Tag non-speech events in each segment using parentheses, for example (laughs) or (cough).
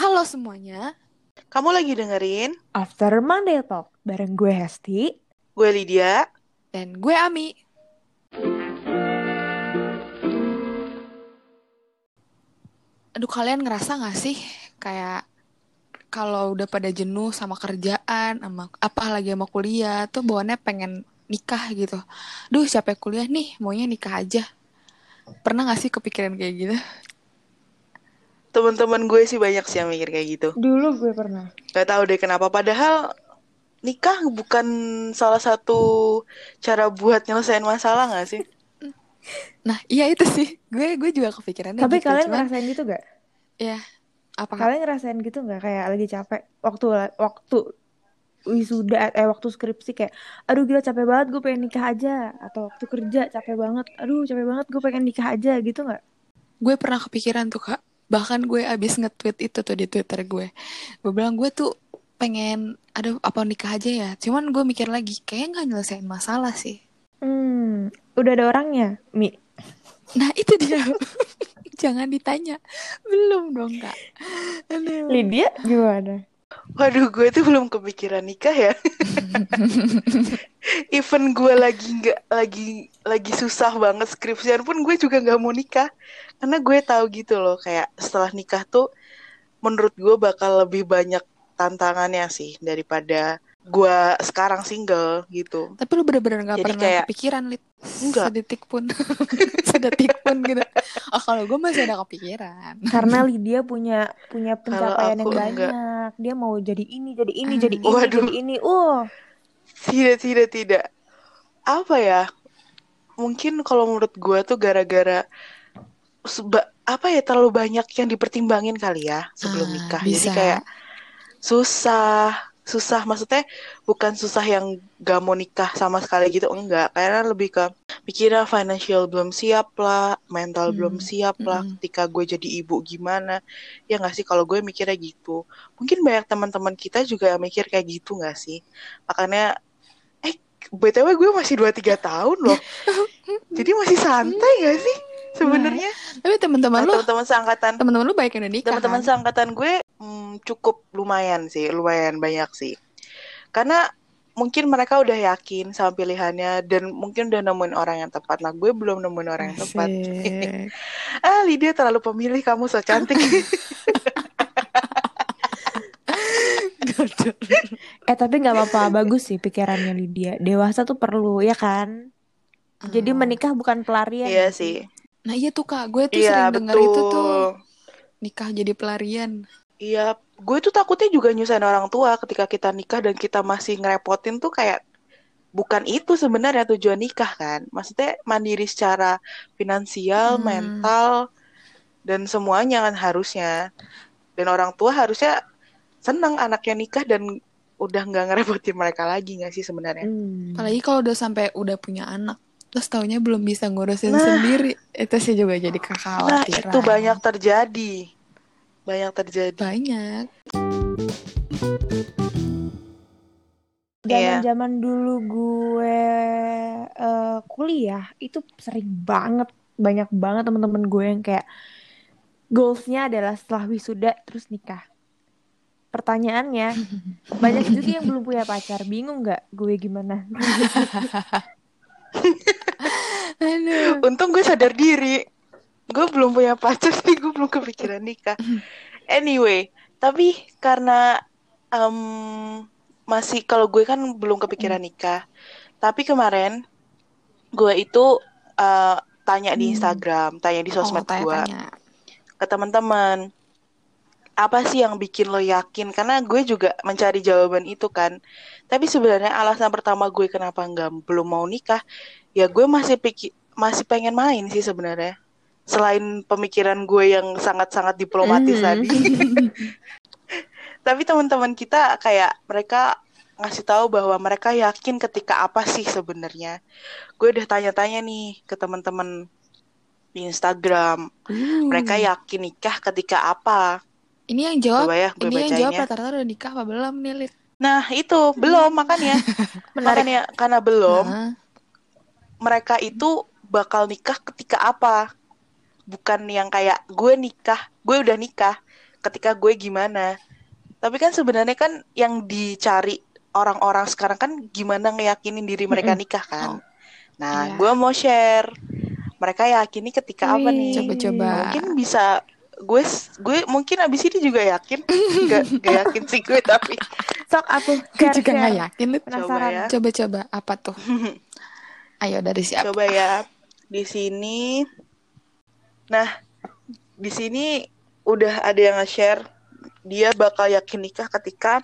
Halo semuanya. Kamu lagi dengerin After Monday Talk bareng gue Hesti. gue Lydia. Dan gue Ami. Aduh kalian ngerasa gak sih kayak kalau udah pada jenuh sama kerjaan, sama apa lagi sama kuliah, tuh bawaannya pengen nikah gitu. Duh capek kuliah nih, maunya nikah aja. Pernah gak sih kepikiran kayak gitu? Teman-teman gue sih banyak sih yang mikir kayak gitu. Dulu gue pernah. Gak tahu deh kenapa. Padahal nikah bukan salah satu cara buat nyelesain masalah gak sih? (laughs) Nah iya itu sih, gue gue juga kepikirannya Tapi gitu. kalian Cuman, ngerasain gitu gak? ya apa Kalian ngerasain gitu gak? Kayak lagi capek waktu waktu wisuda eh waktu skripsi kayak aduh gila capek banget gue pengen nikah aja atau waktu kerja capek banget aduh capek banget gue pengen nikah aja gitu nggak gue pernah kepikiran tuh kak bahkan gue abis nge-tweet itu tuh di twitter gue. Gue bilang gue tuh pengen aduh apa nikah aja ya? Cuman gue mikir lagi kayaknya nggak nyelesain masalah sih. Hmm udah ada orangnya mi? Nah itu dia. (laughs) Jangan ditanya. Belum dong kak. Aduh Lydia gimana Waduh, gue tuh belum kepikiran nikah ya. (laughs) Even gue lagi nggak lagi lagi susah banget skripsian pun gue juga nggak mau nikah karena gue tahu gitu loh kayak setelah nikah tuh menurut gue bakal lebih banyak tantangannya sih daripada gue sekarang single gitu. tapi lu bener-bener nggak Jadi pernah kayak- kepikiran lit Enggak. sedetik pun (laughs) sedetik pun gitu oh kalau gue masih ada kepikiran karena Lydia punya punya pencapaian yang banyak enggak. dia mau jadi ini jadi ini Hmm. jadi ini Waduh. jadi ini uh Tidak, tidak, tidak. Apa ya? Mungkin kalau menurut gue tuh gara-gara apa ya terlalu banyak yang dipertimbangin kali ya sebelum Ah, nikah. bisa. Jadi kayak susah, susah maksudnya bukan susah yang gak mau nikah sama sekali gitu enggak. Karena lebih ke mikirnya financial belum siap lah, mental Hmm, belum siap lah. mm-mm. Ketika gue jadi ibu gimana? Ya nggak sih kalau gue mikirnya gitu. Mungkin banyak teman-teman kita juga yang mikir kayak gitu nggak sih? Makanya eh BTW gue masih 2 3 tahun loh. (laughs) Jadi masih santai gak sih sebenarnya? tapi teman-teman Nah, lu Teman-teman seangkatan teman-teman lu baik yang udah nikah teman-teman kan? seangkatan gue hmm, cukup lumayan sih, lumayan banyak sih. Karena mungkin mereka udah yakin sama pilihannya dan mungkin udah nemuin orang yang tepat. Nah, gue belum nemuin orang yang tepat. (laughs) Ah, Lydia terlalu pemilih kamu so cantik. (laughs) eh tapi nggak apa-apa bagus sih pikirannya Lydia dewasa tuh perlu ya kan jadi Hmm. menikah bukan pelarian Iya nggak sih. Nah iya tuh kak, gue tuh Iya, sering denger itu tuh nikah jadi pelarian. Iya, gue tuh takutnya juga nyusahin orang tua ketika kita nikah dan kita masih ngerepotin tuh kayak bukan itu sebenarnya tujuan nikah kan. Maksudnya mandiri secara finansial, Hmm. mental, dan semuanya kan harusnya. Dan orang tua harusnya seneng anaknya nikah dan udah nggak ngerepotin mereka lagi nggak sih sebenarnya? Hmm. Apalagi kalau udah sampai udah punya anak, terus taunya belum bisa ngurusin Nah. sendiri, itu sih juga jadi Nah, kekhawatiran. itu banyak terjadi. Banyak terjadi. Banyak. Iya. Zaman-zaman dulu gue eh, kuliah itu sering banget banyak banget teman-teman gue yang kayak goalsnya adalah setelah wisuda terus nikah. Pertanyaannya (laughs) banyak juga yang belum punya pacar. Bingung nggak gue gimana? (laughs) Aduh. Untung gue sadar diri. Gue belum punya pacar sih, gue belum kepikiran nikah. Anyway, tapi karena em, masih kalau gue kan belum kepikiran nikah. Tapi kemarin gue itu eh, tanya di Hmm. Instagram, tanya di Oh, sosmed gue tanya-tanya. ke teman-teman. Apa sih yang bikin lo yakin? Karena gue juga mencari jawaban itu kan. Tapi sebenarnya alasan pertama gue kenapa nggak belum mau nikah, ya gue masih pikir masih pengen main sih sebenarnya. Selain pemikiran gue yang sangat-sangat diplomatis Hmm. tadi. (laughs) Tapi teman-teman kita kayak mereka ngasih tahu bahwa mereka yakin ketika apa sih sebenarnya. Gue udah tanya-tanya nih ke teman-teman di Instagram. Uh. Mereka yakin nikah ketika apa? Ini yang jawab, Coba ya gue ini yang jawab rata-rata udah nikah apa belum nih? Nah, itu belum makanya. (laughs) Makanya karena belum, Nah, mereka itu bakal nikah ketika apa? Bukan yang kayak gue nikah, gue udah nikah ketika gue gimana. Tapi kan sebenarnya kan yang dicari orang-orang sekarang kan gimana ngeyakinin diri mereka nikah kan. Nah, Iya. gue mau share. Mereka yakini ketika apa nih? Coba-coba. Mungkin bisa gue gue mungkin abis ini juga yakin gak, gak yakin sih gue tapi Sok aku Gue juga share. yakin. Penasaran. ya. Coba-coba apa tuh? (laughs) Ayo dari siapa? coba ya di sini nah di sini udah ada yang nge-share dia bakal yakin nikah ketika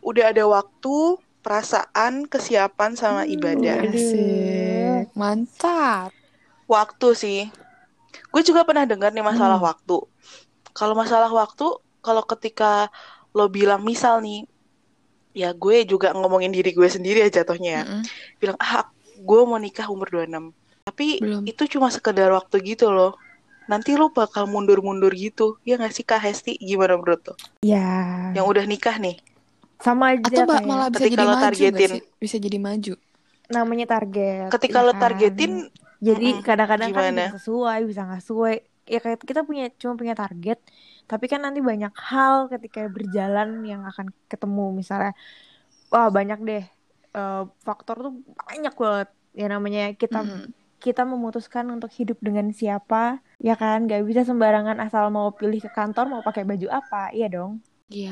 udah ada waktu perasaan kesiapan sama Hmm. ibadah. Asik. Mantap. waktu sih gue juga pernah dengar nih masalah Hmm. waktu kalau masalah waktu kalau ketika lo bilang misal nih ya gue juga ngomongin diri gue sendiri ya jatuhnya ya Mm-mm. bilang ah gue mau nikah umur 26 tapi Belum. itu cuma sekedar waktu gitu loh nanti lo bakal mundur-mundur gitu ya nggak sih kak Hesti gimana menurut lo Ya, yang udah nikah nih sama aja Atau kayak malah bisa ketika jadi lo maju nggak targetin. sih? Bisa jadi maju. namanya target. ketika ya lo kan? targetin Jadi kadang-kadang kan Gimana? bisa sesuai, bisa nggak sesuai. Ya kayak kita punya cuma punya target, tapi kan nanti banyak hal ketika berjalan yang akan ketemu. Misalnya, wah banyak deh eh, faktor tuh banyak banget. Ya namanya kita Mm-mm. kita memutuskan untuk hidup dengan siapa, ya kan? Gak bisa sembarangan asal mau pilih ke kantor mau pakai baju apa, iya dong. Iya,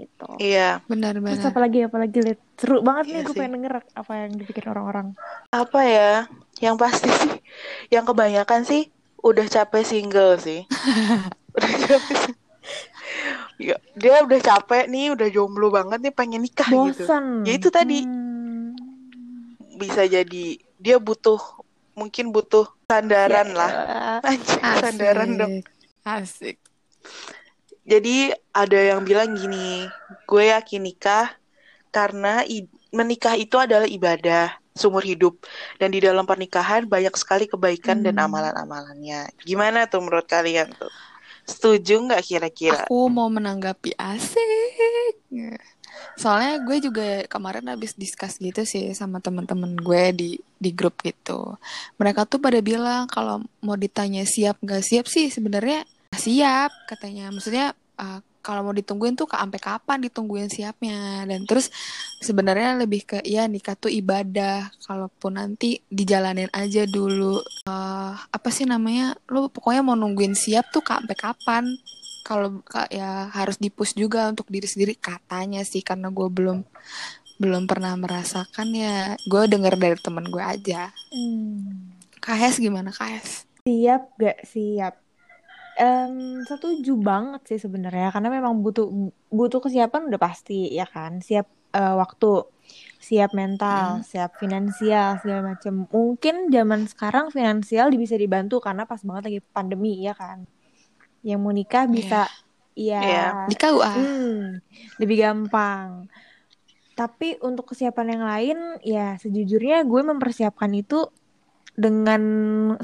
gitu. iya Terus benar-benar. apalagi apalagi Lid? seru banget Iya nih gue pengen denger apa yang dipikirin orang-orang. apa ya yang pasti sih yang kebanyakan sih udah capek single sih (laughs) udah capek sih. Ya, dia udah capek nih udah jomblo banget nih pengen nikah gitu Bosen. Ya itu tadi. Hmm. Bisa jadi dia butuh mungkin butuh sandaran Ya lah. (laughs) Anjir, sandaran dong Asik. jadi ada yang bilang gini gue yakin nikah karena menikah itu adalah ibadah seumur hidup dan di dalam pernikahan banyak sekali kebaikan dan Hmm. amalan-amalannya gimana tuh menurut kalian tuh setuju nggak kira-kira Aku mau menanggapi asik. Soalnya gue juga kemarin habis discuss gitu sih sama teman-teman gue di di grup gitu. Mereka tuh pada bilang kalau mau ditanya siap nggak siap sih sebenarnya siap katanya. Maksudnya uh, kalau mau ditungguin tuh sampai kapan ditungguin siapnya dan terus sebenarnya lebih ke ya nikah tuh ibadah kalaupun nanti dijalanin aja dulu Eh, apa sih namanya lu pokoknya mau nungguin siap tuh sampai kapan kalau ka- ya harus dipus juga untuk diri sendiri katanya sih karena gue belum belum pernah merasakan ya gue denger dari temen gue aja Hmm. KS gimana KS Siap gak siap? Em, setuju banget sih sebenarnya karena memang butuh butuh kesiapan udah pasti ya kan. Siap eh, waktu, siap mental, siap finansial segala macam. Mungkin zaman sekarang finansial bisa dibantu karena pas banget lagi pandemi ya kan. Yang mau nikah bisa Iya. ya di KUA Hmm, lebih gampang. Tapi untuk kesiapan yang lain, ya sejujurnya gue mempersiapkan itu dengan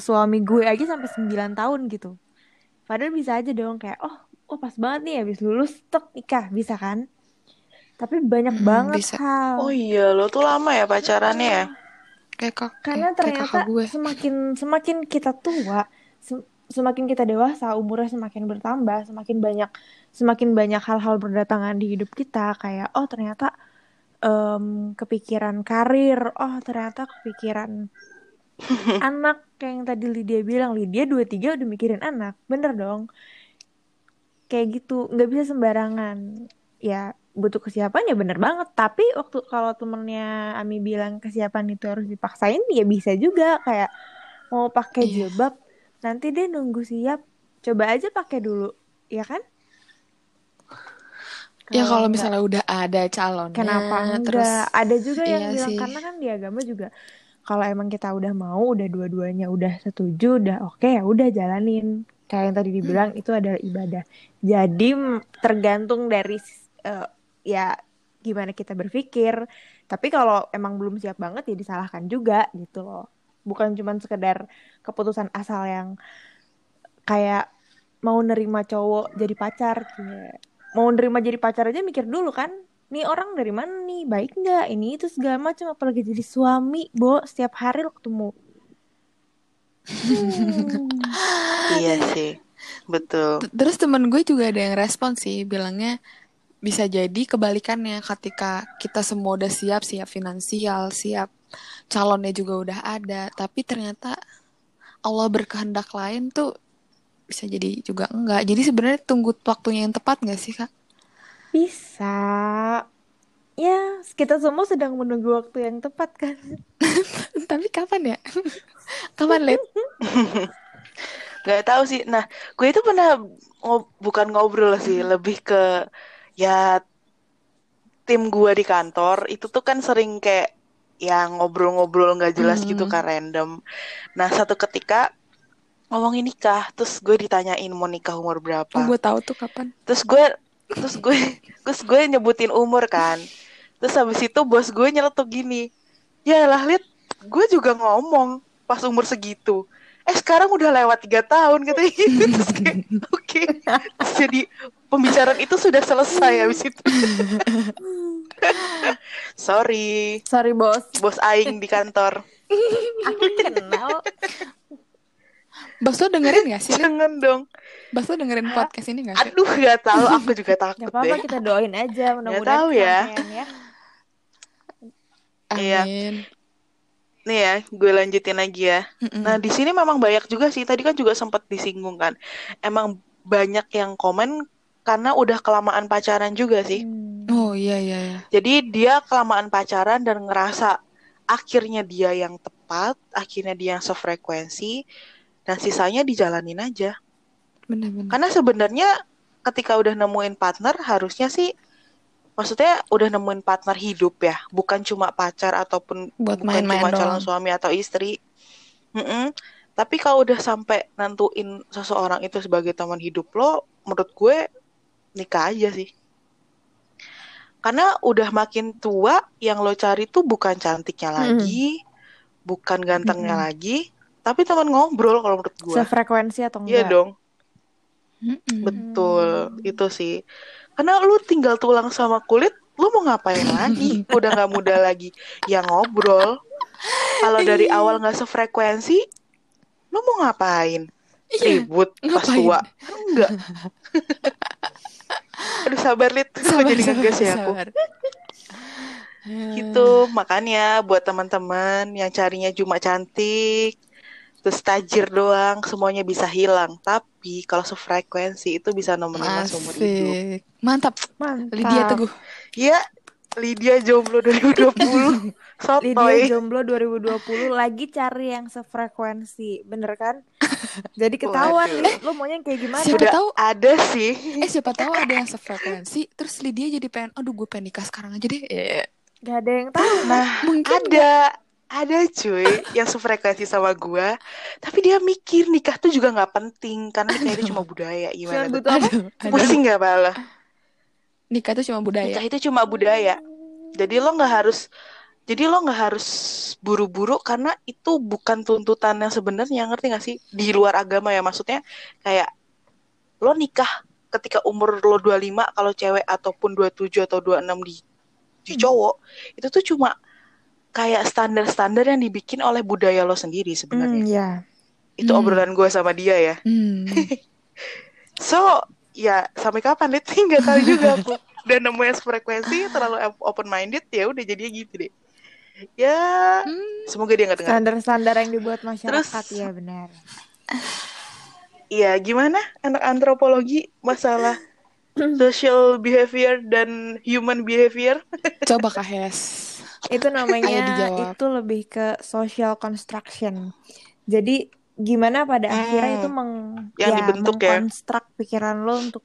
suami gue aja sampai 9 tahun gitu. Padahal bisa aja dong kayak, oh, oh pas banget nih habis lulus, tek nikah, bisa kan? Tapi banyak Mm-mm, banget bisa. hal. oh iya lo tuh lama ya pacarannya ya kayak kak Karena kayak, kayak ternyata kakak gue semakin semakin kita tua, sem- semakin kita dewasa, umurnya semakin bertambah, semakin banyak semakin banyak hal-hal berdatangan di hidup kita kayak oh ternyata em, kepikiran karir, oh ternyata kepikiran (laughs) anak kayak yang tadi Lydia bilang, Lydia 23 udah mikirin anak. Bener dong. Kayak gitu, nggak bisa sembarangan. Ya butuh kesiapan ya bener banget. Tapi waktu kalau temennya Ami bilang kesiapan itu harus dipaksain, ya bisa juga kayak mau pakai Iya. jilbab, nanti deh nunggu siap. Coba aja pakai dulu, ya kan? ya kalau misalnya udah ada calonnya Kenapa enggak? terus Ada juga yang iya bilang sih. karena kan di agama juga kalau emang kita udah mau, udah dua-duanya udah setuju, udah oke ya udah jalanin. Kayak yang tadi dibilang itu adalah ibadah. Jadi tergantung dari eh, ya gimana kita berpikir. Tapi kalau emang belum siap banget ya disalahkan juga gitu loh. Bukan cuma sekedar keputusan asal yang kayak mau nerima cowok jadi pacar kayak mau nerima jadi pacar aja mikir dulu kan nih orang dari mana nih baik nggak ini itu segala macam apalagi jadi suami bo setiap hari lo ketemu Hmm. iya sih betul. Terus temen gue juga ada yang respon sih, bilangnya bisa jadi kebalikannya ketika kita semua udah siap, siap finansial, siap calonnya juga udah ada, tapi ternyata Allah berkehendak lain tuh bisa jadi juga enggak. Jadi sebenarnya tunggu waktunya yang tepat nggak sih kak? Bisa. Ya, kita semua sedang menunggu waktu yang tepat kan. (laughs) tapi kapan ya? (laughs) kapan Lid? (laughs) Gak tahu sih. Nah, gue itu pernah ngob- bukan ngobrol sih, lebih ke ya tim gue di kantor itu tuh kan sering kayak yang ngobrol-ngobrol nggak jelas gitu Hmm. kan random. Nah, satu ketika ngomongin nikah, terus gue ditanyain mau nikah umur Oh, berapa. gue tahu tuh kapan. Terus gue terus gue (laughs) terus gue nyebutin umur kan. Terus habis itu bos gue nyeletuk gini. Ya lah, Lid, gue juga ngomong pas umur segitu. Eh sekarang udah lewat tiga tahun katanya gitu. (laughs) Terus kayak oke. Terus Jadi pembicaraan itu sudah selesai habis itu. (laughs) Sorry, Sorry bos, bos aing di kantor. aku kenal. Bas lo dengerin gak sih? Jangan dong. Bas lo dengerin podcast ini gak sih? Aduh, gak tahu. Aku juga takut Gak apa-apa deh. kita doain aja mudah-mudahan tahu ya. ya. Iya. Amin. Nih ya, gue lanjutin lagi ya. Mm-mm. Nah, di sini memang banyak juga sih. Tadi kan juga sempat disinggung kan. Emang banyak yang komen karena udah kelamaan pacaran juga sih. Hmm. Oh iya iya iya. Jadi dia kelamaan pacaran dan ngerasa akhirnya dia yang tepat, akhirnya dia yang sefrekuensi, dan sisanya dijalanin aja. Bener-bener. Karena sebenarnya ketika udah nemuin partner, harusnya sih, maksudnya udah nemuin partner hidup ya, bukan cuma pacar ataupun Buat bukan main-main cuma calon suami atau istri. Mm-mm. Tapi kalau udah sampai nentuin seseorang itu sebagai teman hidup lo, menurut gue nikah aja sih. Karena udah makin tua, yang lo cari tuh bukan cantiknya lagi, bukan gantengnya Mm-mm. lagi, tapi teman ngobrol kalau menurut gue. Sefrekuensi atau Iya enggak? dong, Mm-mm. betul. Hmm. Itu sih. Karena lu tinggal tulang sama kulit, lu mau ngapain (laughs) lagi? Udah nggak muda lagi. Ya ngobrol. Kalau dari awal nggak sefrekuensi, lu mau ngapain? Iya, Ribut pas ngapain? tua? Enggak. (laughs) Aduh sabar kok Sabar, jadi ngegas ya aku. sabar. (laughs) Gitu, makanya buat teman-teman yang carinya cuma cantik, terus tajir doang, semuanya bisa hilang. Tapi kalau sefrekuensi itu bisa nemenin mas umur hidup. Mantap. Mantap. Lydia Teguh. Iya, Lydia jomblo 2020. (laughs) Sotoy. Lydia jomblo 2020 lagi cari yang sefrekuensi, bener kan? Jadi (laughs) ketahuan Waduh. nih, lo maunya yang kayak gimana? Siapa tahu- ada sih. Eh siapa tahu ada yang sefrekuensi, terus Lydia jadi pengen, aduh gue pengen nikah sekarang aja deh. Eh, Gak ada yang tahu. (laughs) Nah, mungkin ada ada cuy yang sefrekuensi sama gua, tapi dia mikir nikah tuh juga nggak penting karena nikah itu cuma budaya. Gimana tuh? Pusing nggak pala? Nikah itu cuma budaya. Nikah itu cuma budaya. Jadi lo nggak harus jadi lo nggak harus buru-buru karena itu bukan tuntutan yang sebenarnya ngerti gak sih di luar agama ya maksudnya kayak lo nikah ketika umur lo 25 kalau cewek ataupun 27 atau 26 di di cowok itu tuh cuma kayak standar-standar yang dibikin oleh budaya lo sendiri Hmm, sebenarnya ya. itu Hmm. obrolan gue sama dia ya Hmm. (laughs) so ya sampai kapan Lid? (laughs) nggak tahu juga aku udah nemu yang frekuensi terlalu open minded ya udah jadinya gitu deh ya Hmm. semoga dia nggak dengar Standar-standar yang dibuat masyarakat Terus- ya benar. Iya, gimana anak antropologi masalah social behavior dan human behavior? Coba Kak Hes. Itu namanya itu lebih ke social construction. Jadi gimana pada Hmm. akhirnya itu meng Yang ya, dibentuk ya. mengkonstruk pikiran lo untuk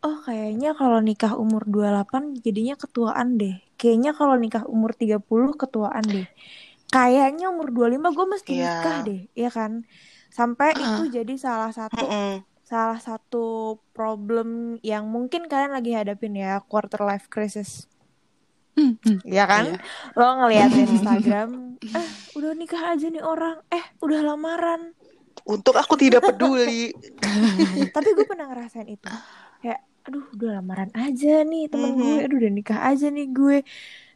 oh kayaknya kalau nikah umur 28 jadinya ketuaan deh. Kayaknya kalau nikah umur 30 ketuaan deh. Kayaknya umur 25 gue mesti Iya. nikah deh, ya kan? Sampai Ah. itu jadi salah satu Mm-mm. salah satu problem yang mungkin kalian lagi hadapin ya, quarter life crisis. Hmm, hmm. Ya kan? Iya. Lo ngeliat di (laughs) Instagram, eh udah nikah aja nih orang, eh udah lamaran. Untuk aku tidak peduli. (laughs) Tapi gue pernah ngerasain itu. Kayak, aduh udah lamaran aja nih temen Mhm. gue, aduh udah nikah aja nih gue.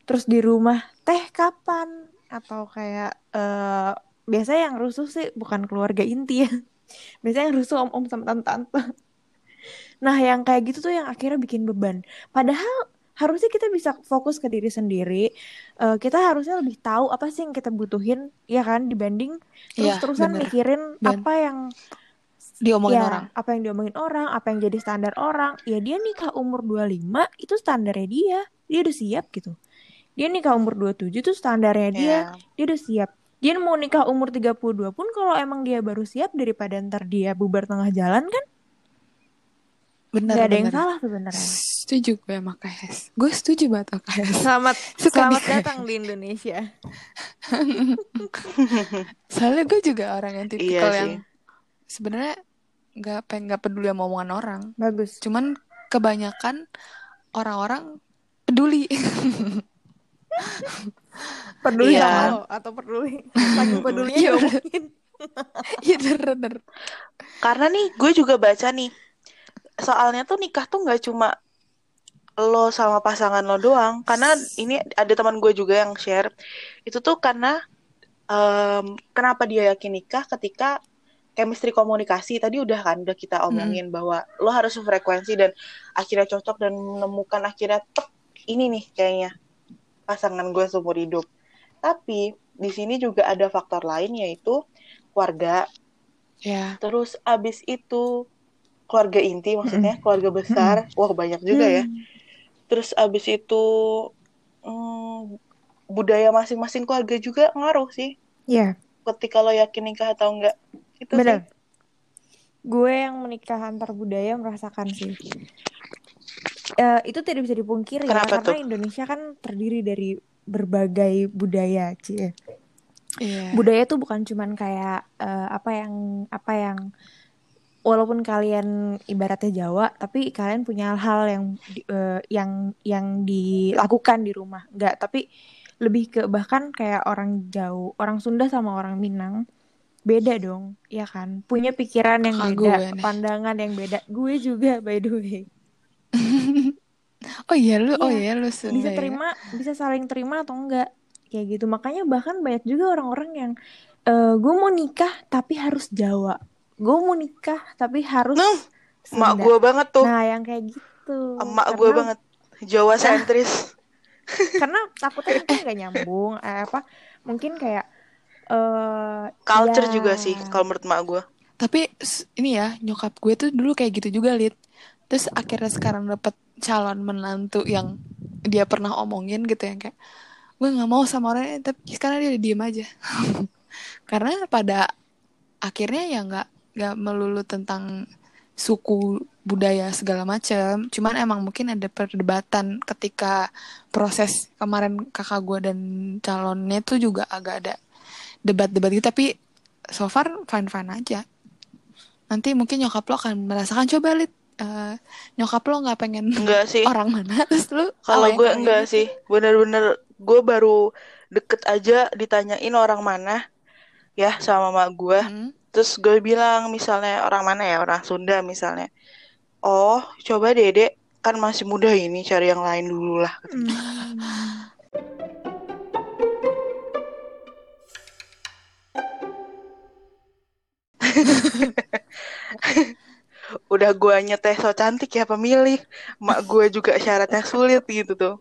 Terus di rumah, teh kapan? Atau kayak, eh biasanya yang rusuh sih bukan keluarga inti ya. (laughs) biasanya yang rusuh om-om sama tante-tante (laughs) nah yang kayak gitu tuh yang akhirnya bikin beban padahal harusnya kita bisa fokus ke diri sendiri Eh, kita harusnya lebih tahu apa sih yang kita butuhin ya kan dibanding Iya, terus-terusan bener. mikirin Dan- apa yang Diomongin ya, orang. apa yang diomongin orang, apa yang jadi standar orang. Ya dia nikah umur 25 itu standarnya dia. Dia udah siap gitu. Dia nikah umur 27 itu standarnya dia. Ya. Dia udah siap. Dia mau nikah umur 32 pun kalau emang dia baru siap daripada ntar dia bubar tengah jalan kan Bener, nggak ada yang bener. salah sebenarnya. Setuju gue sama KS. Gue setuju banget sama KS. Selamat (laughs) Suka selamat datang di Indonesia. (laughs) Soalnya gue juga orang yang Iya tipikal sih. yang sebenarnya nggak pengen nggak peduli sama omongan orang. Bagus. Cuman kebanyakan orang-orang peduli. (laughs) Peduli Iya. sama lo atau peduli saking (laughs) pedulinya Iya, diomongin. (laughs) Iya bener-bener. Karena nih gue juga baca nih soalnya tuh nikah tuh nggak cuma lo sama pasangan lo doang. Karena ini ada teman gue juga yang share itu tuh karena em, kenapa dia yakin nikah ketika chemistry komunikasi tadi udah kan udah kita omongin bahwa lo harus frekuensi dan akhirnya cocok dan menemukan akhirnya tek ini nih kayaknya pasangan gue seumur hidup. Tapi di sini juga ada faktor lain yaitu keluarga Ya. Terus abis itu keluarga inti maksudnya keluarga besar, wah banyak juga ya. Hmm. Terus abis itu mm, budaya masing-masing keluarga juga ngaruh sih. Iya. Ketika lo yakin nikah atau enggak, itu Benar. sih. Gue yang menikah antar budaya merasakan sih. Eh, itu tidak bisa dipungkiri ya, karena tuh? Indonesia kan terdiri dari berbagai budaya, Cie. Iya. Budaya tuh bukan cuman kayak eh, apa yang apa yang walaupun kalian ibaratnya Jawa, tapi kalian punya hal yang eh, yang yang dilakukan di rumah. Enggak, tapi lebih ke bahkan kayak orang jauh, orang Sunda sama orang Minang beda dong, ya kan? Punya pikiran yang Kakak beda, gue pandangan yang beda. Gue juga by the way. (laughs) Oh iya lu, oh Iya. iya lu Bisa Sunda ya. terima, bisa saling terima atau enggak. Kayak gitu. Makanya bahkan banyak juga orang-orang yang eh gue mau nikah tapi harus Jawa. Gue mau nikah tapi harus Nah, Emak Sunda. gue banget tuh, Nah, yang kayak gitu. emak gue banget. Jawa (laughs) sentris. karena takutnya mungkin nggak nyambung eh, apa mungkin kayak eh Culture ya juga sih kalau menurut emak gue. Tapi ini ya nyokap gue tuh dulu kayak gitu juga lid. Terus akhirnya sekarang dapet calon menantu yang dia pernah omongin gitu yang kayak gue nggak mau sama orangnya tapi sekarang dia udah diem aja. (laughs) Karena pada akhirnya ya nggak nggak melulu tentang suku budaya segala macam. Cuman emang mungkin ada perdebatan ketika proses kemarin kakak gue dan calonnya tuh juga agak ada debat-debat gitu tapi so far fine fine aja nanti mungkin nyokap lo akan merasakan coba lihat nyokap lo nggak pengen Enggak sih. orang mana (laughs) terus lu Kalau yang gue enggak gitu. sih, bener-bener gue baru deket aja ditanyain orang mana ya sama mak gue. Hmm. Terus gue bilang misalnya orang mana ya, orang Sunda misalnya. Oh, coba Dede kan masih muda ini cari yang lain dulu lah. hmm, (laughs) (laughs) Udah gue nyeteh so cantik ya pemilih. Mak gue juga syaratnya sulit gitu tuh.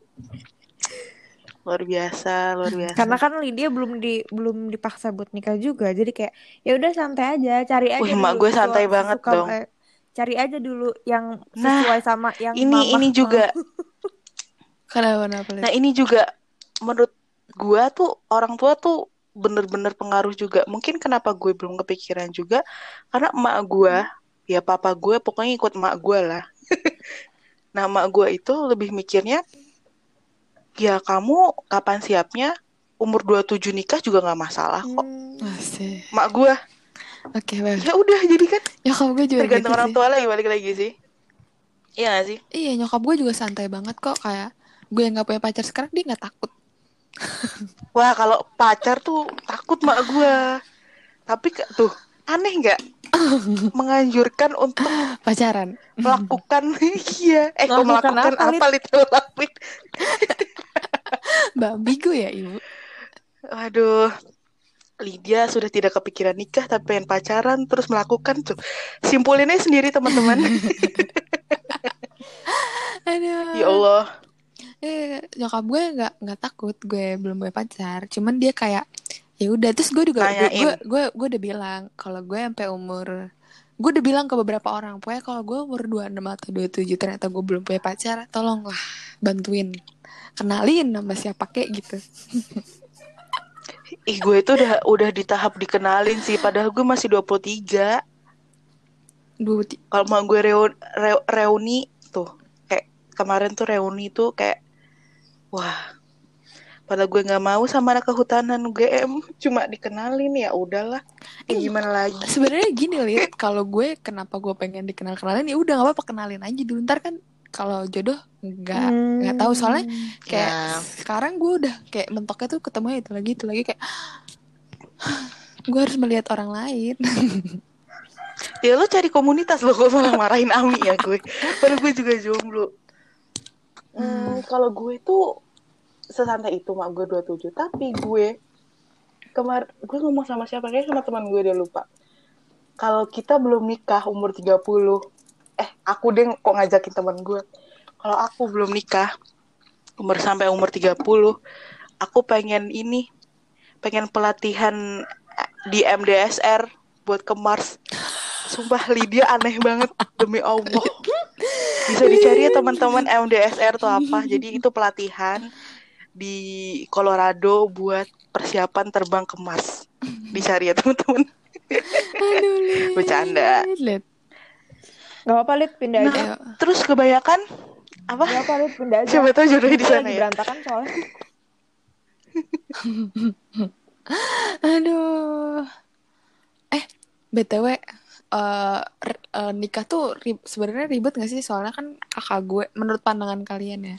Luar biasa, luar biasa. karena kan Lydia belum di belum dipaksa buat nikah juga jadi kayak ya udah santai aja cari aja Wih, mak gue santai banget sesuka- dong. eh, cari aja dulu yang Nah, sesuai sama yang ini mamah ini juga kenapa? Nah ini juga menurut gua tuh orang tua tuh bener-bener pengaruh juga. Mungkin kenapa gue belum kepikiran juga karena emak gua, ya papa gue pokoknya ikut emak gua lah. (laughs) nah emak gua itu lebih mikirnya ya kamu kapan siapnya umur 27 nikah juga nggak masalah kok. Hmm, Masih. Emak gua Oke, baik. ya udah jadi kan Nyokap gue juga tergantung gitu orang sih. tua lagi balik lagi sih. Iya gak sih? Iya, nyokap gue juga santai banget kok kayak gue yang nggak punya pacar sekarang dia nggak takut. Wah kalau pacar tuh takut mak gua. Tapi tuh aneh nggak (laughs) menganjurkan untuk Pacaran. melakukan (laughs) iya eh kok Melakukan apa, apa itu lakuin (laughs) Babi gue ya ibu. waduh Lydia sudah tidak kepikiran nikah tapi pengen pacaran terus melakukan tuh. Simpulinnya sendiri teman-teman. Aduh. ya Allah. Eh, nyokap gue nggak nggak takut gue belum punya pacar. Cuman dia kayak ya udah. Terus gue juga gue gue gue, gue udah bilang kalau gue sampai umur gue udah bilang ke beberapa orang pokoknya kalau gue umur 26 atau 27 ternyata gue belum punya pacar tolonglah bantuin. Kenalin nama siapa kek gitu. Ih gue itu udah udah di tahap dikenalin sih padahal gue masih 23. dua ti- Kalau mau gue reu- reu- reuni tuh kayak kemarin tuh reuni tuh kayak wah. Padahal gue nggak mau sama anak kehutanan UGM cuma dikenalin ya udahlah. Ya gimana lagi? sebenarnya gini lihat kalau gue kenapa gue pengen dikenal kenalin ya udah nggak apa-apa kenalin aja dulu. Ntar kan kalau jodoh nggak nggak tahu. Soalnya kayak Ya. sekarang gue udah kayak mentoknya tuh ketemu itu lagi itu lagi kayak gue harus melihat orang lain. Ya lo cari komunitas lo kok malah marahin Ami ya gue. Padahal gue juga jomblo hmm, kalau gue tuh sesantai itu mak gue 27 tapi gue kemar gue ngomong sama siapa? Kayak sama teman gue dia lupa. Kalau kita belum nikah umur 30 eh aku deh kok ngajakin teman gue. Kalau aku belum nikah umur sampai umur 30 aku pengen ini pengen pelatihan di MDSR buat ke Mars. Sumpah Lydia aneh banget demi Allah (laughs) bisa dicari ya teman-teman MDSR tuh apa jadi itu pelatihan di Colorado buat persiapan terbang ke Mars dicari ya teman-teman. Bercanda. Lid. Gak apa-apa Lid pindah aja. Nah, terus kebanyakan apa Gak apa Lid pindah aja. siapa tahu jodohnya di sana ya berantakan soalnya. (laughs) aduh eh btw eh r- eh, nikah tuh ri- sebenarnya ribet gak sih? Soalnya kan kakak gue menurut pandangan kalian ya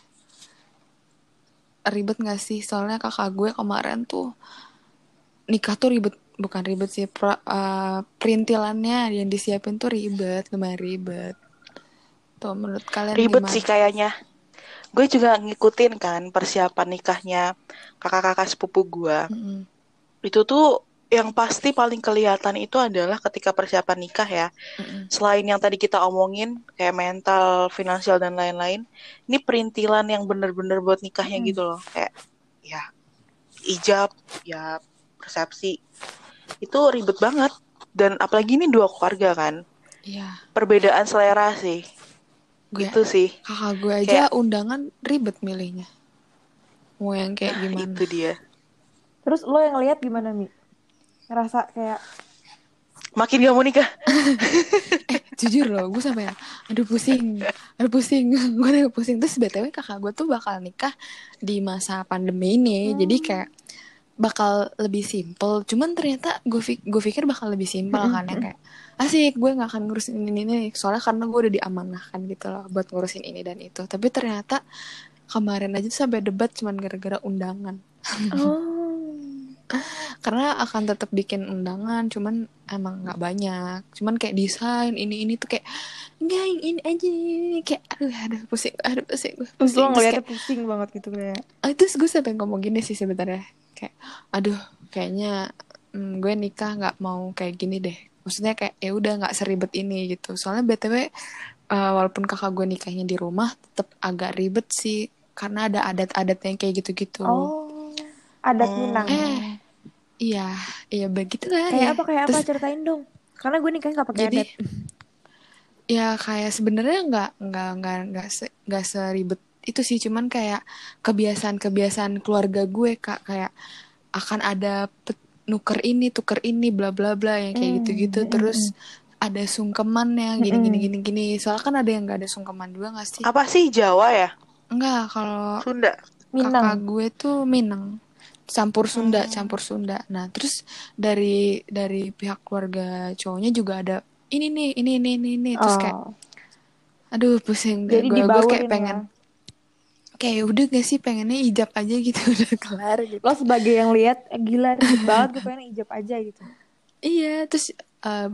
ribet gak sih? Soalnya kakak gue kemarin tuh nikah tuh ribet bukan ribet sih pra- eh, perintilannya yang disiapin tuh ribet lumayan ribet. Tuh menurut kalian ribet gimana? sih kayaknya. Gue juga ngikutin kan persiapan nikahnya kakak-kakak sepupu gue. Mm-mm. itu tuh yang pasti paling kelihatan itu adalah ketika persiapan nikah ya Mm-mm. selain yang tadi kita omongin kayak mental, finansial dan lain-lain, ini perintilan yang bener-bener buat nikahnya Mm. gitu loh, kayak ya ijab, ya persepsi itu ribet banget dan apalagi ini dua keluarga kan, Iya, perbedaan selera sih, gue gitu sih, kakak gue aja Kayak- undangan ribet milihnya. Mau yang kayak gimana? itu dia. Terus lo yang lihat gimana Mi? Ngerasa kayak Makin gak mau nikah, (laughs) Jujur loh, gue sampai aduh pusing, aduh pusing, (laughs) gue udah pusing. Terus btw kakak gue tuh bakal nikah di masa pandemi ini, jadi kayak bakal lebih simple. Cuman ternyata gue gue pikir bakal lebih simpel kan yang kayak asik gue nggak akan ngurusin ini ini soalnya karena gue udah diamanahkan gitu loh buat ngurusin ini dan itu. Tapi ternyata kemarin aja tuh sampai debat cuman gara-gara undangan. oh. Karena akan tetap bikin undangan cuman emang nggak banyak. Cuman kayak desain ini ini tuh kayak enggak yang ini aja kayak aduh aduh pusing aduh pusing gue pusing. Terus ngeliatnya kayak, pusing banget gitu kayak. Ah, terus gue sampai ngomong gini sih sebenarnya. Kayak aduh kayaknya hmm, gue nikah nggak mau kayak gini deh. Maksudnya kayak ya udah nggak seribet ini gitu. Soalnya btw eh, walaupun kakak gue nikahnya di rumah tetap agak ribet sih. Karena ada adat-adat yang kayak gitu-gitu. Oh adat Hmm. Minang. Eh, iya iya begitulah kayak ya. apa kayak apa? Terus- ceritain dong. Karena gue nikahnya gak pakai jadi adat. (laughs) ya kayak sebenarnya nggak nggak nggak nggak se- nggak seribet itu sih. Cuman kayak kebiasaan-kebiasaan keluarga gue kak. Kayak akan ada pet- nuker ini tuker ini bla bla bla yang kayak Hmm, gitu-gitu. hmm, terus ada sungkemannya gini gini gini gini. Soalnya kan ada yang nggak ada sungkeman juga nggak sih? Apa sih Jawa ya, enggak kalau Sunda? kakak Minang. gue tuh Minang campur Sunda Hmm. campur Sunda nah terus dari dari pihak keluarga cowoknya juga ada ini nih ini ini ini, ini. terus kayak Oh. aduh pusing Jadi gue gue kayak ya. pengen kayak ya udah gak sih pengennya ijab aja gitu (laughs) udah kelar gitu Lo sebagai yang lihat eh, gila ribet banget gue pengen ijab aja gitu. iya terus eh,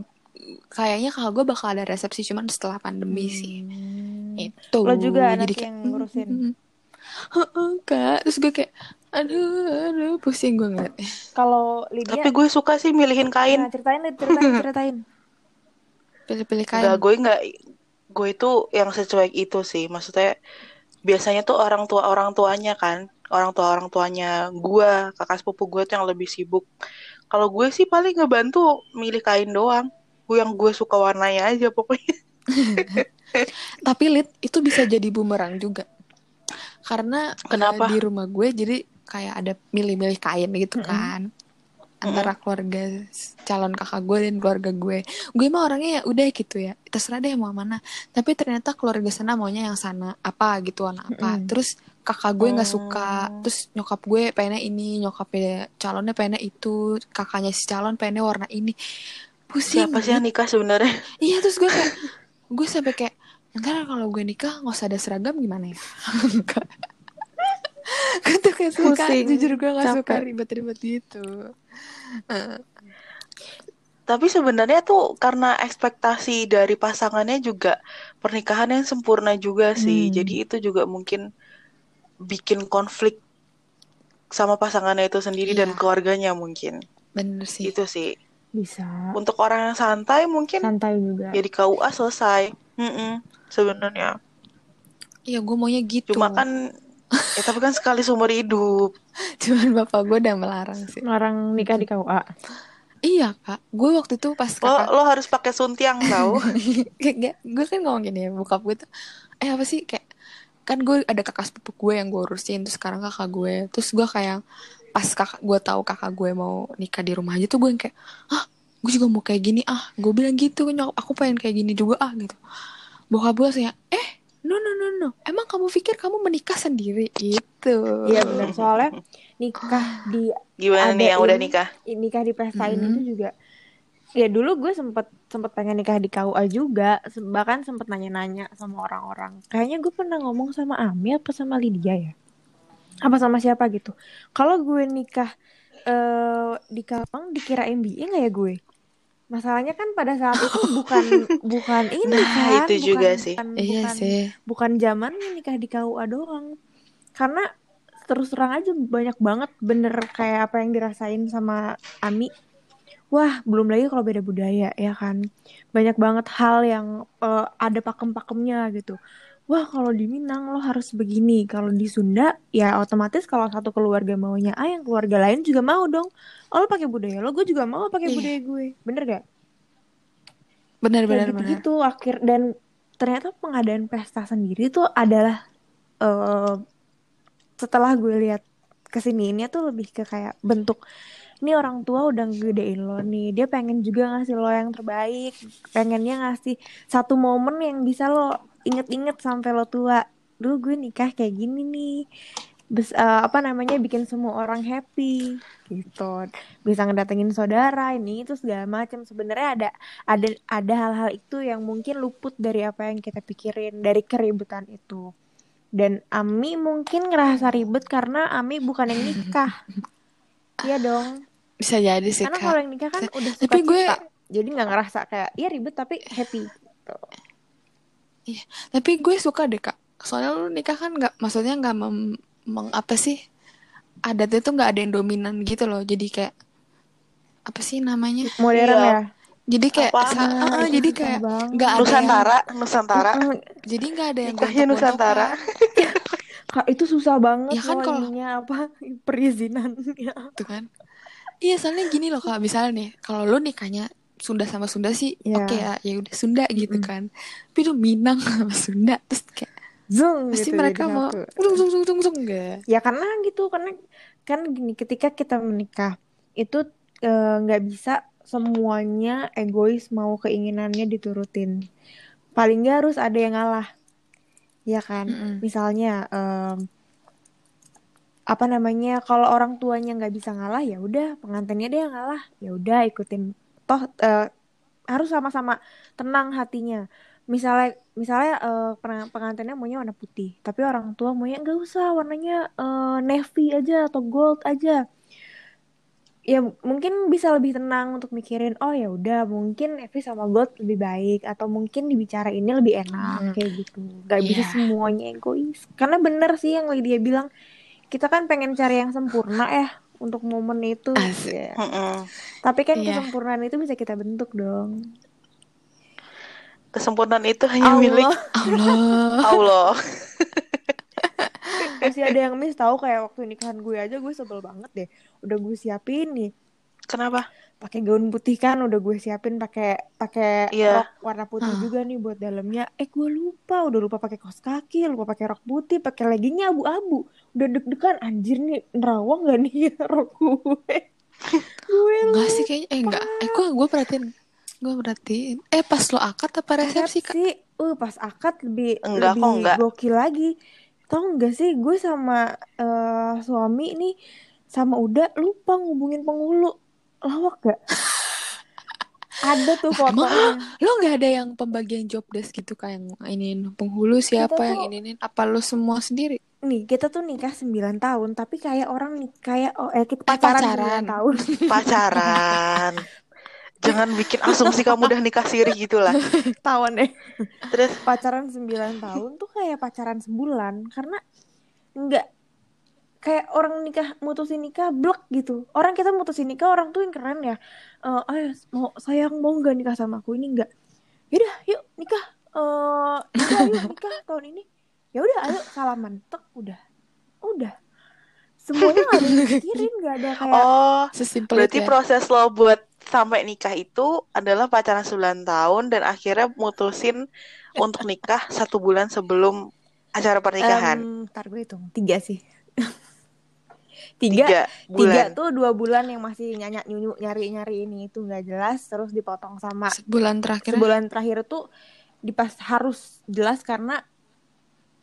kayaknya kalau gue bakal ada resepsi cuman setelah pandemi sih Hmm. itu Lo juga anak kayak, yang ngurusin? mm, Heeh, kak terus gue kayak aduh aduh pusing gue ngeliatnya Kalau Lydia, Tapi gue suka sih milihin kain. nah ceritain, Lid, ceritain, ceritain. pilih-pilih Enggak, kain gue nggak gue itu yang secuek itu sih. Maksudnya biasanya tuh orang tua orang tuanya kan, orang tua orang tuanya gue, kakak sepupu gue tuh yang lebih sibuk. Kalau gue sih paling ngebantu milih kain doang. Gue yang gue suka warnanya aja pokoknya. (laughs) tapi lit itu bisa jadi bumerang juga karena eh, Kenapa? di rumah gue jadi kayak ada milih-milih kain gitu kan. Antara keluarga calon kakak gue dan keluarga gue. Gue mah orangnya ya udah gitu ya terserah deh mau mana. Tapi ternyata keluarga sana maunya yang sana apa gitu warna apa. Mm-mm. terus kakak gue nggak suka. Oh. terus nyokap gue pengennya ini nyokapnya calonnya pengennya itu kakaknya si calon pengennya warna ini. Pusing Siapa sih yang nikah sebenarnya? Iya terus gue kayak (laughs) gue sampai kayak ntar kalau gue nikah nggak usah ada seragam gimana ya? (laughs) gue tuh kayak suka Pusing, jujur gue nggak suka capek. ribet-ribet gitu. Tapi sebenarnya tuh karena ekspektasi dari pasangannya juga pernikahan yang sempurna juga sih. Hmm. Jadi itu juga mungkin bikin konflik sama pasangannya itu sendiri dan Iya. keluarganya mungkin. bener sih. Itu sih. Bisa. Untuk orang yang santai mungkin Santai juga. ya di KUA selesai. Mm-mm, sebenarnya. Iya gue maunya gitu. Cuma kan ya tapi kan sekali seumur hidup. (laughs) Cuman bapak gue udah melarang sih. Orang nikah di KUA. Iya kak, gue waktu itu pas Lo kakak lo harus pakai suntiang tau. (laughs) kayak gue kan ngomong gini ya bokap gue tuh eh apa sih kayak kan gue ada kakak sepupu gue yang gue urusin terus sekarang kakak gue terus gue kayak pas kakak gue tahu kakak gue mau nikah di rumah aja tuh gue yang kayak ah gue juga mau kayak gini ah gue bilang gitu nyokap aku pengen kayak gini juga ah gitu bokap gue ya eh no no no no. Emang kamu pikir kamu menikah sendiri? Gitu. Iya benar soalnya nikah (sighs) di Gimana nih yang udah nikah? nikah di pestain Mhm. itu juga ya dulu gue sempet sempet pengen nikah di KUA juga. Bahkan sempet nanya-nanya sama orang-orang. Kayaknya gue pernah ngomong sama Ami apa sama Lydia ya? Apa sama siapa gitu? Kalau gue nikah eh di Kapang dikira MBA nggak ya gue masalahnya kan pada saat itu (laughs) bukan bukan ini Nah, kan itu bukan, juga sih. bukan, iya bukan- sih. bukan zaman nikah di KUA doang. Karena terus terang aja banyak banget bener kayak apa yang dirasain sama Ami. Wah belum lagi kalau beda budaya ya kan? Banyak banget hal yang eh, ada pakem-pakemnya gitu wah kalau di Minang lo harus begini. Kalau di Sunda ya otomatis kalau satu keluarga maunya A yang keluarga lain juga mau dong. Oh lo pakai budaya lo? Gue juga mau pakai Iya. budaya gue. Bener gak? Benar kayak benar gitu benar gitu akhir dan ternyata pengadaan pesta sendiri tuh adalah eh setelah gue lihat kesiniinnya tuh lebih ke kayak bentuk ini orang tua udah ngegedein lo nih. Dia pengen juga ngasih lo yang terbaik. Pengennya ngasih satu momen yang bisa lo inget-inget sampai lo tua dulu gue nikah kayak gini nih. Bes, eh, apa namanya bikin semua orang happy gitu. Bisa ngedatengin saudara ini itu segala macam sebenarnya ada ada ada hal-hal itu yang mungkin luput dari apa yang kita pikirin dari keributan itu. Dan Ami mungkin ngerasa ribet karena Ami bukan yang nikah. (laughs) Iya dong. Bisa jadi sih karena kalau yang nikah kan udah suka Tapi gue- jadi nggak ngerasa kayak iya ribet tapi happy gitu. Tapi gue suka deh kak. Soalnya lu nikah kan nggak, maksudnya nggak mem, meng- apa sih? Adatnya tuh nggak ada yang dominan gitu loh. Jadi kayak apa sih namanya? modern Iya. ya Jadi kayak, Apa? sa- Ah, ah, itu jadi kayak nggak ada yang, Nusantara, Nusantara. Mm-mm. jadi nggak ada yang Nikahnya Nusantara. gontok-gontokan Kak, itu susah banget Ya kan kalau- apa perizinannya gitu kan? Iya soalnya gini loh kak, misalnya nih, kalau lu nikahnya Sunda sama Sunda sih, Iya. oke ya, ya udah Sunda gitu Mm-mm. kan. Tapi lu Minang sama Sunda, terus kayak Zung pasti gitu mereka mau zung zung zung zung zung gak? Ya karena gitu karena kan gini ketika kita menikah itu eh, nggak bisa semuanya egois mau keinginannya diturutin. Paling nggak harus ada yang ngalah. Ya kan? Mm-mm. Misalnya em, apa namanya kalau orang tuanya nggak bisa ngalah ya udah pengantinnya dia yang ngalah. Ya udah ikutin toh eh, harus sama-sama tenang hatinya. Misalnya misalnya peng- pengantinnya maunya warna putih, tapi orang tua maunya nggak usah warnanya eh, navy aja atau gold aja. ya mungkin bisa lebih tenang untuk mikirin oh ya udah mungkin Evi sama God lebih baik atau mungkin dibicara ini lebih enak Hmm. kayak gitu nggak bisa Iya. semuanya egois karena bener sih yang dia bilang kita kan pengen cari yang sempurna ya untuk momen itu Asik. Ya. Mm-mm. tapi kan Iya. kesempurnaan itu bisa kita bentuk dong Kesempurnaan itu hanya milik Allah Allah. Allah. (laughs) masih ada yang miss tahu kayak waktu nikahan gue aja gue sebel banget deh udah gue siapin nih Kenapa? Pakai gaun putih kan udah gue siapin pakai pakai Iya. rok warna putih Hah. juga nih buat dalamnya eh gue lupa udah lupa pakai kaos kaki lupa pakai rok putih pakai leggingnya abu-abu udah deg-degan anjir nih nerawang gak nih (laughs) rok gue gue Enggak sih kayaknya. Eh enggak. Eh gue gue perhatiin. Gue perhatiin. Eh pas lo akad apa resepsi kak? sih uh pas akad lebih Enggak kok, lebih enggak. gokil lagi tau nggak sih gue sama eh, suami nih sama udah lupa ngubungin penghulu lawak gak ada tuh emang fotonya Lo nggak ada yang pembagian job desk gitu kayak yang ini penghulu siapa Kita yang ini Apa lo semua sendiri? nih kita tuh nikah 9 tahun tapi kayak orang kayak oh eh kita Eh, pacaran, pacaran. 9 tahun (laughs) Pacaran. Jangan bikin asumsi (laughs) kamu udah nikah siri gitu lah. tahun deh Terus pacaran 9 tahun tuh kayak pacaran sebulan karena enggak kayak orang nikah mutusin nikah blek gitu. Orang kita mutusin nikah orang tuh yang keren ya. Eh ayo mau sayang mau nggak nikah sama aku ini? Enggak yaudah yuk nikah. Eh nikah yuk (laughs) nikah tahun ini. Ya udah ayo salaman. Tek udah. Udah. Semuanya nggak ada dipikirin nggak ada kayak oh, Sesimpel berarti ya. proses lo buat sampai nikah itu adalah pacaran 9 tahun dan akhirnya mutusin untuk nikah satu bulan sebelum acara pernikahan. em, ntar gue hitung. Tiga sih (laughs) tiga Tiga Tiga tuh dua bulan yang masih nyanyi nyunyu nyari nyari ini. Itu nggak jelas terus dipotong sama Sebulan terakhir. sebulan terakhir tuh dipas harus jelas karena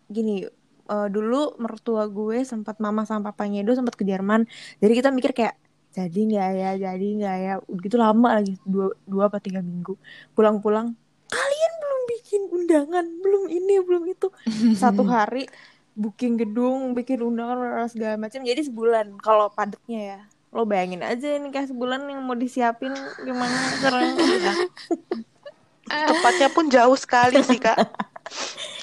gini eh, dulu mertua gue sempat mama sama papanya itu sempat ke Jerman. Jadi kita mikir kayak jadi nggak ya jadi nggak ya? Gitu lama lagi dua dua apa tiga minggu. Pulang-pulang kalian belum bikin undangan belum ini belum itu. (laughs) Satu hari booking gedung, bikin undangan dan segala macam. Jadi sebulan kalau padatnya ya. Lo bayangin aja nih kayak sebulan yang mau disiapin gimana sekarang. (laughs) Tepatnya pun jauh sekali sih, Kak.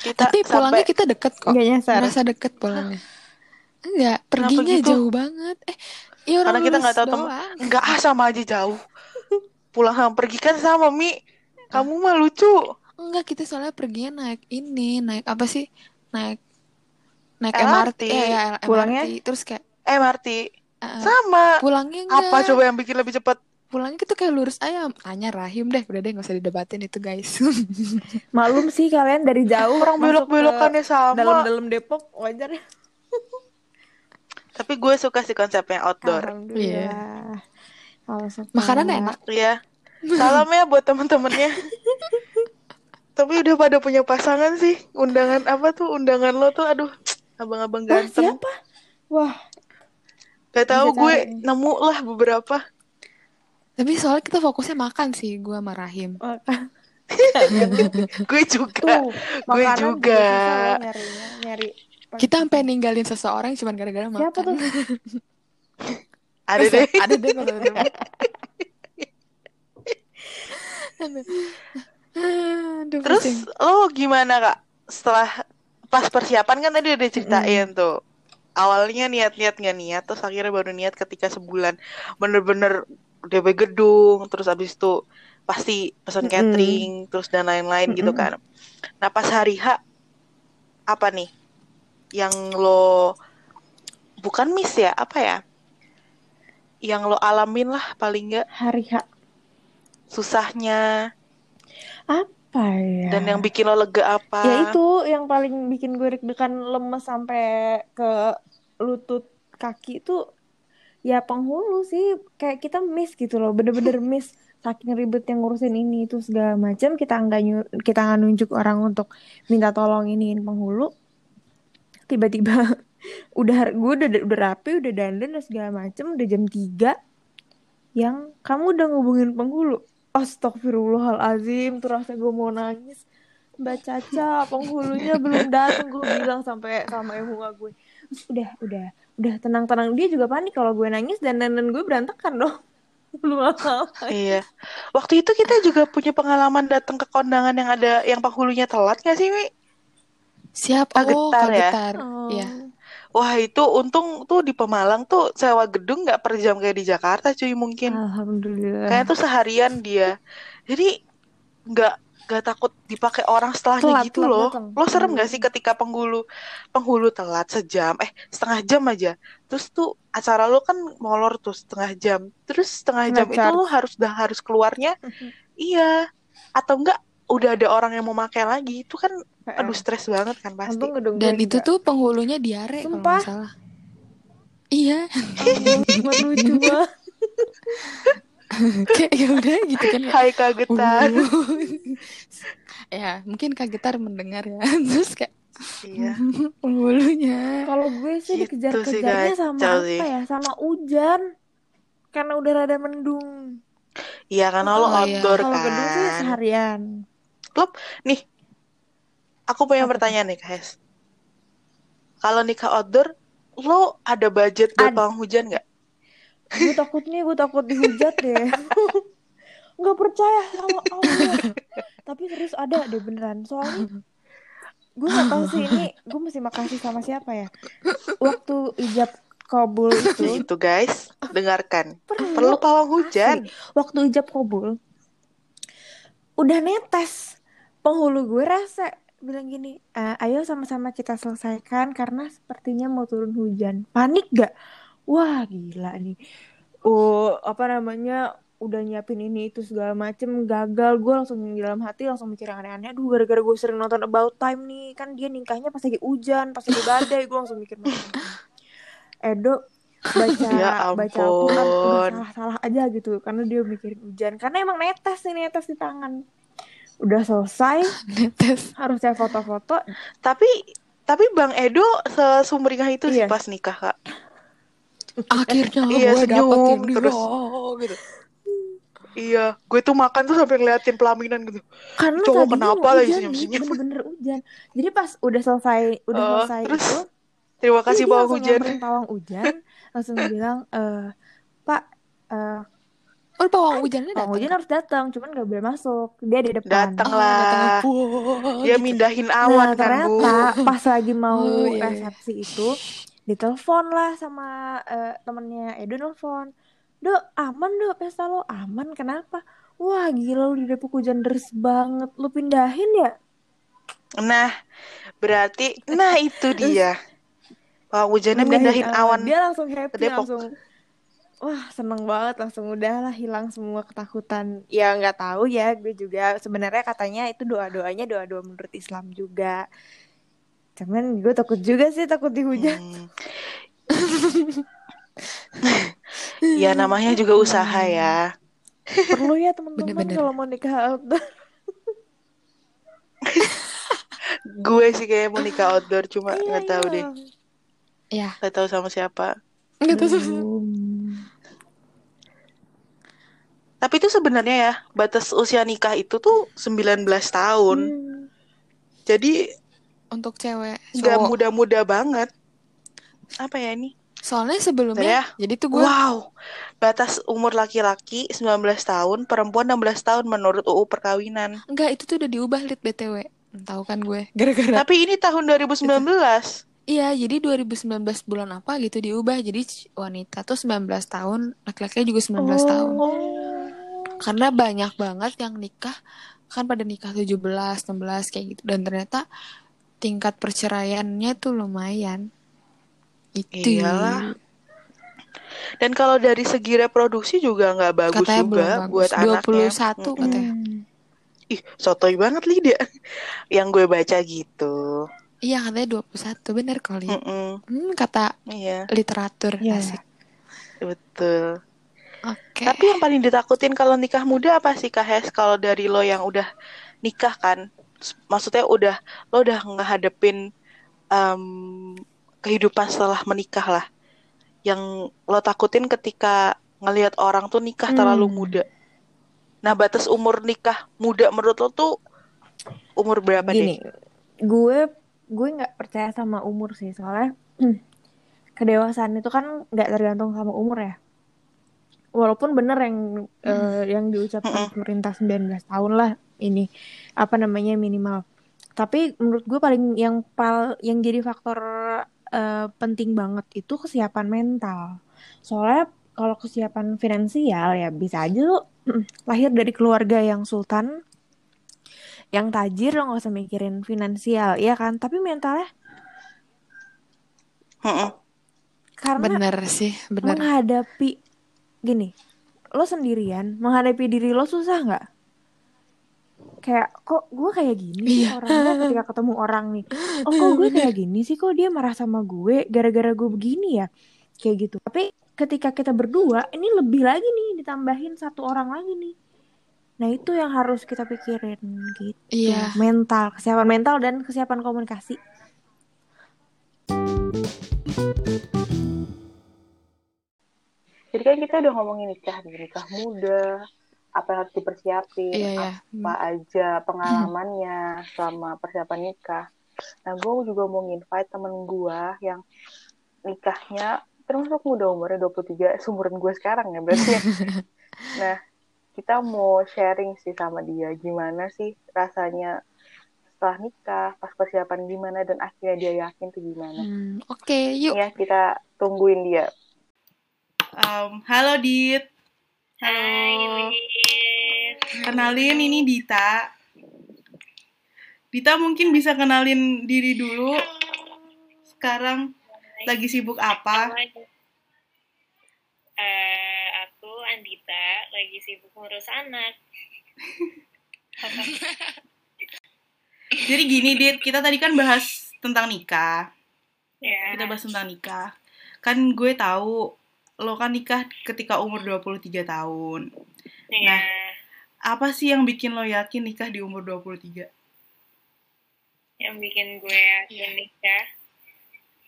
Kita Tapi pulangnya sampai kita deket kok. Nggak nyasar. Merasa deket pulangnya. Enggak, perginya gitu? jauh banget. Eh, ya orang Karena kita nggak tahu tem- doang. enggak ah sama aja jauh. Pulang sama pergi kan sama Mi. Kamu mah lucu. Enggak, kita soalnya perginya naik ini, naik apa sih? Naik naik LRT. MRT, ya, ya, MRT. Pulangnya? Terus kayak Eh Marti, eh, sama. pulangnya enggak. Apa coba yang bikin lebih cepat? Pulangnya gitu kayak lurus aja. Tanya Rahim deh, udah deh nggak usah didebatin itu guys. (laughs) Malum sih kalian dari jauh Orang masuk belok-belokannya ke sama. dalam-dalam Depok wajar ya. (laughs) Tapi gue suka sih konsepnya outdoor. Alhamdulillah. Kalau suka. Makanan enak. Iya. Salam ya buat temen-temennya. (laughs) Tapi udah pada punya pasangan sih. Undangan apa tuh? Undangan lo tuh aduh, abang-abang Wah, ganteng. siapa? Wah, Gak tahu Bisa gue cari. nemu lah beberapa. Tapi soalnya kita fokusnya makan sih, gua sama Rahim. makan. (laughs) Gue juga. Tuh, Gue juga. nyarinya, nyari. Kita sampai ninggalin seseorang cuman gara-gara makan. Siapa tuh? (laughs) Ada deh. Ada deh kalau ada. (laughs) Aduh. Aduh, Terus pusing. lo gimana kak? Setelah pas persiapan kan tadi udah ceritain tuh. Awalnya niat-niat nggak niat, terus akhirnya baru niat ketika sebulan bener-bener DP gedung, terus abis itu pasti pesan Mm-mm. catering, terus dan lain-lain gitu Mm-mm. kan. Nah pas hari H apa nih yang lo bukan miss ya apa ya? Yang lo alamin lah paling nggak Hari H. susahnya Apa ya? dan yang bikin lo lega apa? Ya itu yang paling bikin gue deg-degan lemes sampai ke lutut kaki itu ya penghulu sih. Kayak kita miss gitu loh bener-bener (laughs) miss. Saking ribet yang ngurusin ini itu segala macam. Kita nggak kita nggak nunjuk orang untuk minta tolong iniin penghulu. Tiba-tiba (laughs) udah gue udah udah rapi udah dandan dan segala macam udah jam 3 yang kamu udah ngubungin penghulu Astagfirullahalazim tuh rasa gue mau nangis Mbak Caca penghulunya belum datang gue bilang sampai sama ibu gue Terus udah udah udah tenang tenang dia juga panik kalau gue nangis dan dan gue berantakan dong (laughs) belum apa Iya. Waktu itu kita juga punya pengalaman datang ke kondangan yang ada yang penghulunya telat gak sih, Mi? Siap. Kak Oh, Getar Kak ya? Getar. Oh. Iya. Wah itu untung tuh di Pemalang tuh sewa gedung nggak per jam kayak di Jakarta cuy mungkin. alhamdulillah Kayaknya tuh seharian dia. Jadi nggak nggak takut dipakai orang setelahnya Telat, gitu telat loh. datang. Lo serem nggak sih ketika penghulu penghulu telat sejam, eh setengah jam aja. Terus tuh acara lo kan molor tuh setengah jam. Terus setengah jam itu lo harus udah harus keluarnya, (laughs) iya. Atau enggak udah ada orang yang mau pakai lagi. Itu kan aduh stres banget kan pasti. untung gedung Dan itu tuh penghulunya diare kalau Sumpah. nggak salah. Iya. Oh, lucu banget (laughs) Kayak ya udah gitu kan. Hai Kak Getar. Uh. (laughs) ya, mungkin Kak Getar mendengar ya. (laughs) Terus kayak Iya. Penghulunya. Kalau gue sih Gitu sih, dikejar-kejarnya sama kacau apa sih. ya? Sama hujan. Karena udah rada mendung. Iya karena lo Oh, iya. outdoor Kalau gedung sih kan. Seharian. Nih, aku punya pertanyaan nih, guys. Kalau nikah outdoor, lo ada budget buat Ad- pawang hujan nggak? Gue takut nih, gue takut dihujat deh. (laughs) Nggak percaya sama Allah. Tapi terus ada deh beneran. Soalnya gue nggak tahu sih ini. Gue mesti makasih sama siapa ya? Waktu ijab kabul (laughs) itu. Itu guys, dengarkan. Perlu. Perlu pawang hujan. Asli. Waktu ijab kabul. Udah netes. Penghulu gue rasa bilang gini, "Eh, ayo sama-sama kita selesaikan karena sepertinya mau turun hujan. Panik gak? Wah gila nih. Oh apa namanya udah nyiapin ini itu segala macem gagal gue langsung di dalam hati langsung mikir yang aneh-aneh aduh gara-gara gue sering nonton About Time nih kan dia nikahnya pas lagi hujan pas lagi badai gue langsung mikir. Edo baca (laughs) Ya baca udah ampun. salah-salah aja gitu karena dia mikirin hujan karena emang netes nih netes di tangan udah selesai (laughs) Netes. harus saya foto-foto Tapi tapi Bang Edo sesumringah itu sih Iya. pas nikah, Kak. Akhirnya Iya, gue senyum dapetin dia terus. gitu. Iya, gue tuh makan tuh sampai ngeliatin pelaminan gitu. karena Cowok kenapa lagi hujan nih senyum-senyum? bener-bener hujan jadi pas udah selesai udah Oh, selesai terus itu Terima Iya, kasih pawang langsung hujan. pawang hujan, langsung bilang, eh Pak, eh Oh, pawang hujannya pawang datang. hujan harus datang, cuman nggak boleh masuk. Dia di depan. Datang Oh, datang lah. Dia mindahin Nah, awan kan, Bu. ternyata pas lagi mau Oh, iya, iya. resepsi itu, ditelepon lah sama eh, temennya Edo nelfon. Dok, aman dok pesta lo? Aman, kenapa? Wah gila lu di Depok hujan deras banget. Lu pindahin ya? Nah, berarti nah itu (laughs) dia. Pawang hujannya mindahin awan Dia langsung happy, Depok. langsung wah seneng banget langsung udahlah hilang semua ketakutan ya nggak tahu ya gue juga sebenarnya katanya itu doa doanya doa doa menurut Islam juga cuman gue takut juga sih takut dihujat Hmm. (laughs) Ya namanya juga usaha ya. perlu ya teman-teman kalau mau nikah outdoor (laughs) Gue sih kayak mau nikah outdoor cuma iya nggak tahu iya deh. Ya, Nggak tahu sama siapa. nggak tahu. belum Tapi itu sebenarnya ya batas usia nikah itu tuh 19 tahun. Hmm. Jadi Untuk cewek, nggak cowok. muda-muda banget. Apa ya ini? Soalnya sebelumnya, ya. jadi tuh gue Wow. Batas umur laki-laki 19 tahun, perempuan 16 tahun menurut UU perkawinan. enggak itu tuh udah diubah lit BTW. Tahu kan gue, (laughs) gara-gara Tapi ini tahun 2019. Iya, jadi 2019 bulan apa gitu diubah. Jadi wanita tuh 19 tahun, laki-laki juga 19 tahun. Karena banyak banget yang nikah kan pada nikah 17, 16 kayak gitu. Dan ternyata tingkat perceraiannya tuh lumayan. Itu. Iyalah. Dan kalau dari segi reproduksi juga nggak bagus Katanya belum juga bagus. buat anaknya. 21 Mm-mm. katanya. Hmm. Ih, sotoy banget Lydia. (laughs) Yang gue baca gitu. Iya, katanya 21. Bener kali. Mm-mm. Hmm, kata Iya, literatur Iya. asik. betul. Oke. Tapi yang paling ditakutin kalau nikah muda apa sih Kak Hes? Kalau dari lo yang udah nikah kan, maksudnya udah lo udah ngehadepin em, kehidupan setelah menikah lah. Yang lo takutin ketika ngelihat orang tuh nikah terlalu Hmm. muda. Nah, batas umur nikah muda menurut lo tuh umur berapa Gini, deh? gue gue nggak percaya sama umur sih soalnya (clears throat) kedewasaan itu kan nggak tergantung sama umur ya. Walaupun bener yang eh, yang diucapkan pemerintah 19 tahun lah ini apa namanya minimal. Tapi menurut gue paling yang pal yang jadi faktor eh, penting banget itu kesiapan mental. Soalnya kalau kesiapan finansial ya bisa aja lo (clears throat) lahir dari keluarga yang sultan, yang tajir lo nggak usah mikirin finansial, ya kan? Tapi mentalnya karena Bener sih, bener. menghadapi gini, lo sendirian menghadapi diri lo susah nggak? Kayak kok gue kayak gini Iya. orangnya ketika ketemu orang nih. Oh kok gue kayak gini sih kok dia marah sama gue gara-gara gue begini ya kayak gitu. Tapi ketika kita berdua ini lebih lagi nih ditambahin satu orang lagi nih. Nah itu yang harus kita pikirin gitu. Iya. Mental, kesiapan mental dan kesiapan komunikasi. Jadi kan kita udah ngomongin nikah nikah muda, apa yang harus dipersiapin, Iya, iya. apa aja pengalamannya selama persiapan nikah. Nah, gue juga mau invite temen gue yang nikahnya termasuk muda umurnya 23, seumuran gue sekarang ya berarti ya. (laughs) Nah, kita mau sharing sih sama dia, gimana sih rasanya setelah nikah, pas persiapan gimana, dan akhirnya dia yakin tuh gimana. Hmm, Oke, yuk. Ya, kita tungguin dia. Um, halo Dit. Halo. Kenalin ini Dita. Dita mungkin bisa kenalin diri dulu. Sekarang lagi sibuk apa? Eh, aku Andita lagi sibuk ngurus anak. (laughs) Jadi gini Dit, kita tadi kan bahas tentang nikah. Ya. Kita bahas tentang nikah. Kan gue tahu lo kan nikah ketika umur 23 tahun. Ya. Apa sih yang bikin lo yakin nikah di umur 23? Yang bikin gue yakin nikah.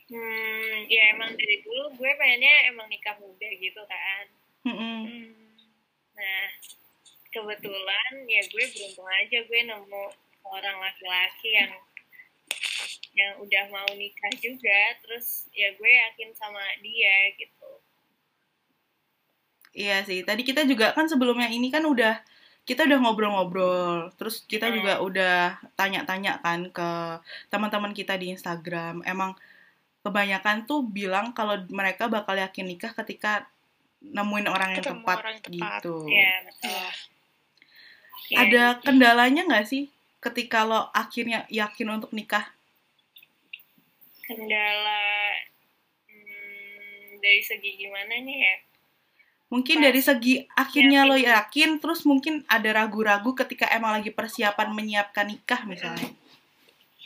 Hmm, ya emang dari dulu gue pengennya emang nikah muda gitu kan. Mm-mm. Nah, kebetulan ya gue beruntung aja gue nemu orang laki-laki yang yang udah mau nikah juga terus ya gue yakin sama dia gitu Iya sih, tadi kita juga kan sebelumnya ini kan udah kita udah ngobrol-ngobrol, terus kita Hmm. juga udah tanya-tanya kan ke teman-teman kita di Instagram. Emang kebanyakan tuh bilang kalau mereka bakal yakin nikah ketika nemuin orang yang Ketemu tepat orang yang tepat. gitu. ya betul Ya, Ada kendalanya nggak sih ketika lo akhirnya yakin untuk nikah? kendala hmm, dari segi gimana nih ya Mungkin dari segi akhirnya lo yakin. yakin, terus mungkin ada ragu-ragu ketika emang lagi persiapan menyiapkan nikah misalnya.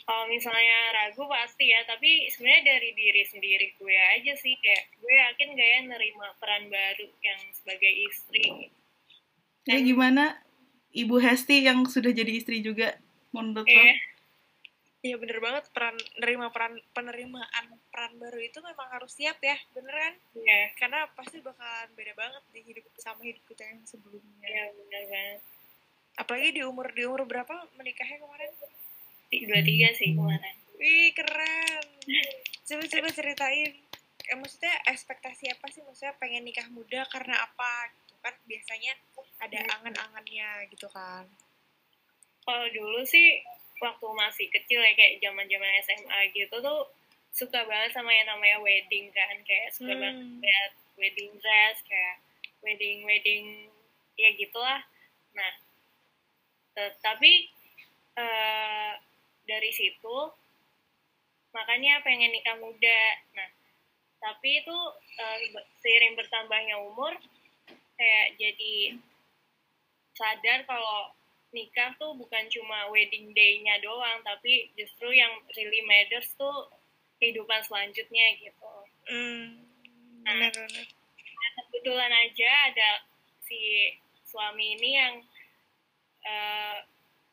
kalau misalnya ragu pasti ya tapi sebenarnya dari diri sendiri gue aja sih kayak gue yakin gak ya nerima peran baru yang sebagai istri Ya gimana Ibu Hesti yang sudah jadi istri juga menurut lo? Iya. Iya bener banget. Peran nerima peran penerimaan peran baru itu memang harus siap ya bener kan? Iya, karena pasti bakalan beda banget di hidup sama hidup kita yang sebelumnya. Iya benar banget. apalagi di umur di umur berapa menikahnya kemarin? Dua tiga sih kemarin. wih keren. Coba coba ceritain. Eh, maksudnya ekspektasi apa sih? Maksudnya pengen nikah muda karena apa? Gitu kan biasanya ada angan-angannya gitu kan. Kalau dulu sih waktu masih kecil ya kayak zaman zaman SMA gitu tuh suka banget sama yang namanya wedding kan kayak suka Hmm. banget lihat wedding dress kayak wedding wedding ya gitulah nah tapi eh, dari situ makanya pengen nikah muda nah tapi itu be- seiring bertambahnya umur kayak jadi sadar kalau nikah tuh bukan cuma wedding day-nya doang tapi justru yang really matters tuh kehidupan selanjutnya gitu bener bener kebetulan aja ada si suami ini yang eh,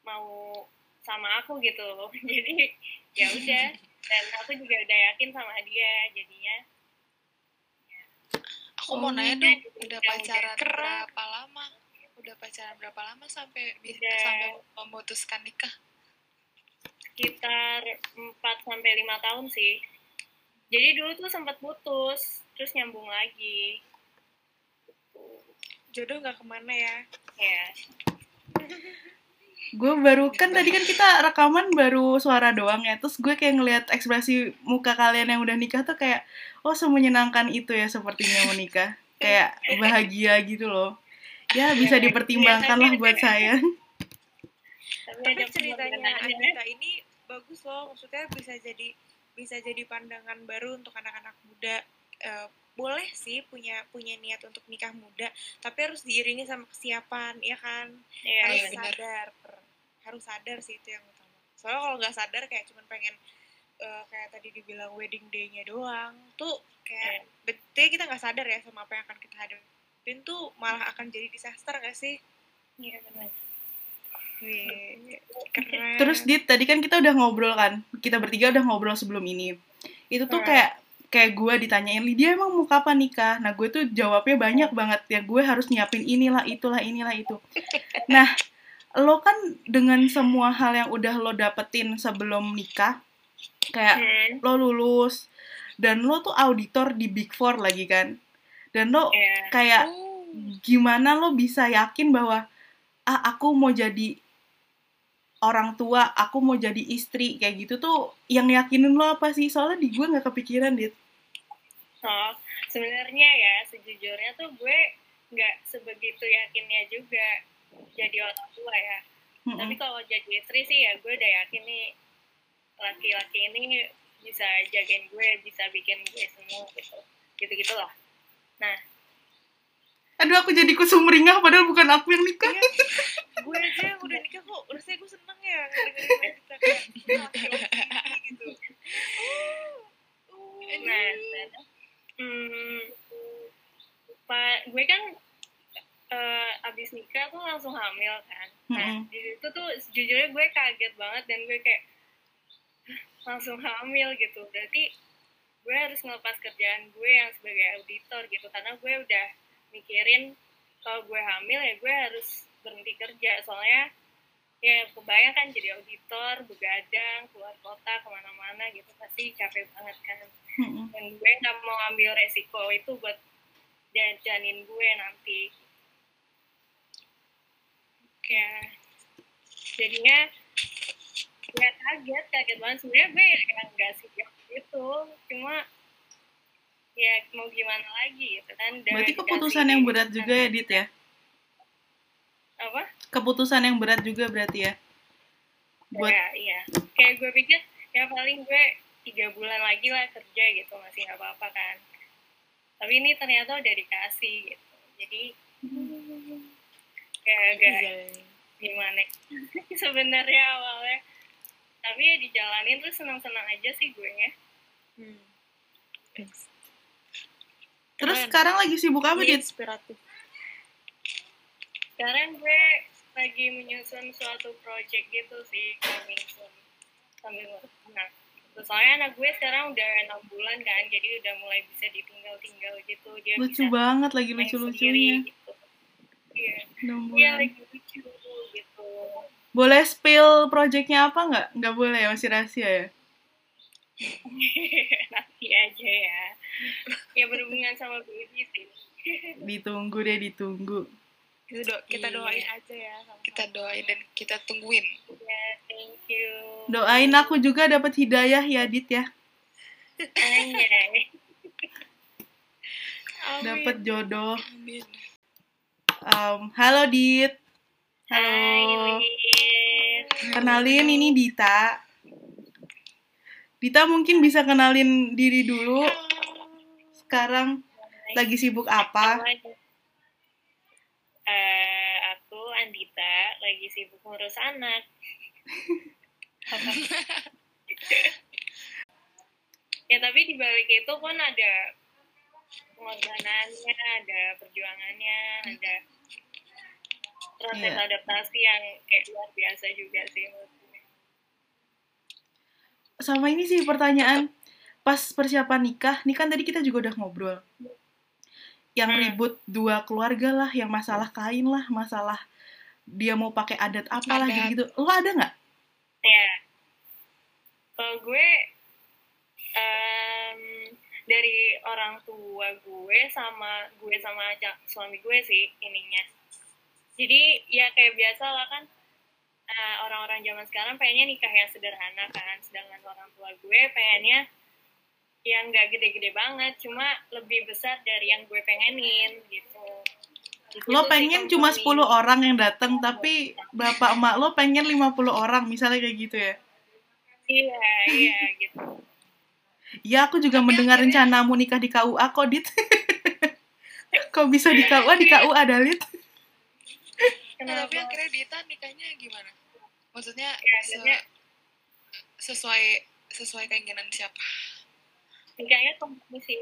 mau sama aku gitu (laughs) jadi ya udah dan aku juga udah yakin sama dia jadinya Oh, Aku mau nanya iya. dong, udah, udah udah. pacaran Keren. berapa lama? Udah pacaran berapa lama sampai bisa Udah. sampai memutuskan nikah? sekitar 4 sampai 5 tahun sih. Jadi dulu tuh sempat putus, terus nyambung lagi. Jodoh nggak ke mana ya? (laughs) Ya. gue baru kan tadi kan kita rekaman baru suara doang ya terus gue kayak ngelihat ekspresi muka kalian yang udah nikah tuh kayak oh semenyenangkan itu ya sepertinya menikah (laughs) kayak bahagia gitu loh ya bisa dipertimbangkan lah buat saya Tapi, Tapi ada ceritanya. Anita ini bagus loh, maksudnya bisa jadi bisa jadi pandangan baru untuk anak-anak muda. Eh, boleh sih punya punya niat untuk nikah muda, tapi harus diiringi sama kesiapan, ya kan? Iya, harus benar. sadar, harus sadar sih itu yang utama. Soalnya kalau nggak sadar kayak cuman pengen eh, kayak tadi dibilang wedding day-nya doang, tuh kayak betul kita nggak sadar ya sama apa yang akan kita hadapin tuh malah akan jadi disaster gak sih? Iya, benar. Wih, keren. terus dit tadi kan kita udah ngobrol kan? Kita bertiga udah ngobrol sebelum ini. Itu tuh kayak kayak gue ditanyain dia emang mau kapan nikah? Nah gue tuh jawabnya banyak banget. Ya gue harus nyiapin inilah itulah inilah itu. Nah lo kan dengan semua hal yang udah lo dapetin sebelum nikah kayak Hmm, lo lulus dan lo tuh auditor di Big Four lagi kan dan lo iya. kayak gimana lo bisa yakin bahwa ah aku mau jadi orang tua aku mau jadi istri kayak gitu tuh yang yakinin lo apa sih soalnya di gue nggak kepikiran dit Oh, sebenarnya ya sejujurnya tuh gue nggak sebegitu yakinnya juga jadi orang tua ya. Mm-mm. Tapi kalau jadi istri sih ya gue udah yakin nih laki-laki ini bisa jagain gue, bisa bikin gue semua gitu. Gitu-gitu lah. Nah, aduh aku jadi kusumringah padahal bukan aku yang nikah. Iya, gue aja yang udah nikah kok. Rasanya gue seneng ya ngedengerin Anita kayak gitu. Oh, uh, nah, ternyata, hmm, pak gue kan eh, abis nikah tuh langsung hamil kan. Nah, Mm-mm. di situ tuh sejujurnya gue kaget banget dan gue kayak "Hah, langsung hamil gitu. Berarti gue harus ngelepas kerjaan gue yang sebagai auditor gitu. Karena gue udah mikirin kalau gue hamil ya gue harus berhenti kerja. Soalnya ya kebayang kan jadi auditor begadang keluar kota ke mana-mana gitu. Pasti capek banget kan. Dan gue nggak mau ambil resiko itu buat jajanin gue nanti. Ya jadinya ya kaget kaget banget. Sebenarnya gue ya nggak siap gitu cuma ya mau gimana lagi gitu kan Dan berarti keputusan yang berat juga ya dit ya? Apa? Keputusan yang berat juga berarti ya? Buat ya iya. Kayak gue pikir ya paling gue tiga bulan lagi lah kerja gitu masih nggak apa-apa kan. Tapi ini ternyata udah dikasih gitu. Jadi kayak agak gimana (laughs) sebenarnya awalnya. Tapi ya dijalanin terus senang-senang aja sih gue ya hmm. terus Keren. sekarang lagi sibuk apa Ini dit? inspiratif. Sekarang gue lagi menyusun suatu project gitu sih coming soon. Sambil nah soalnya anak gue sekarang udah enam bulan kan jadi udah mulai bisa ditinggal-tinggal gitu. Dia lucu bisa banget lagi lucu-lucunya. gitu. Iya. Iya bulan. lagi lucu gitu. Boleh spill projectnya apa nggak? Nggak boleh ya masih rahasia ya (laughs) nanti aja ya. Ya berhubungan sama baby sih. Ditunggu deh ditunggu. Kita, do kita Iya. doain aja ya sama Kita doain dan kita tungguin. ya thank you. Doain aku juga dapat hidayah ya dit ya. Dapat jodoh. Amin. Em, halo dit. Hai, halo. Lid. kenalin ini Dita Dita mungkin bisa kenalin diri dulu sekarang lagi sibuk apa Eh, aku Andita lagi sibuk ngurus anak. (laughs) ya tapi di balik itu pun ada pengorbanannya, ada perjuangannya, ada proses Iya. adaptasi yang kayak luar biasa juga sih menurut gue. Sama ini sih pertanyaan. Pas persiapan nikah nih kan tadi kita juga udah ngobrol. Yang Hmm. ribut dua keluarga lah yang masalah kain lah masalah dia mau pakai adat apalah Adat. gitu lo ada nggak? Ya, kalau gue em, dari orang tua gue sama gue sama suami gue sih ininya. Jadi ya kayak biasa lah kan eh, orang-orang zaman sekarang pengennya nikah yang sederhana kan sedangkan orang tua gue pengennya yang nggak gede-gede banget cuma lebih besar dari yang gue pengenin gitu Di situ Lo pengen cuma kompromi. 10 orang yang datang, tapi bapak emak lo pengen 50 orang, misalnya kayak gitu ya. iya iya gitu Ya, aku juga mendengar rencanamu nikah di KUA kok, Dit. (laughs) kok bisa di KUA, di KUA, Dalit? Nah, tapi kenapa akhirnya Dita nikahnya gimana? Maksudnya Ya, se- sesuai sesuai keinginan siapa? nikahnya kompromi sih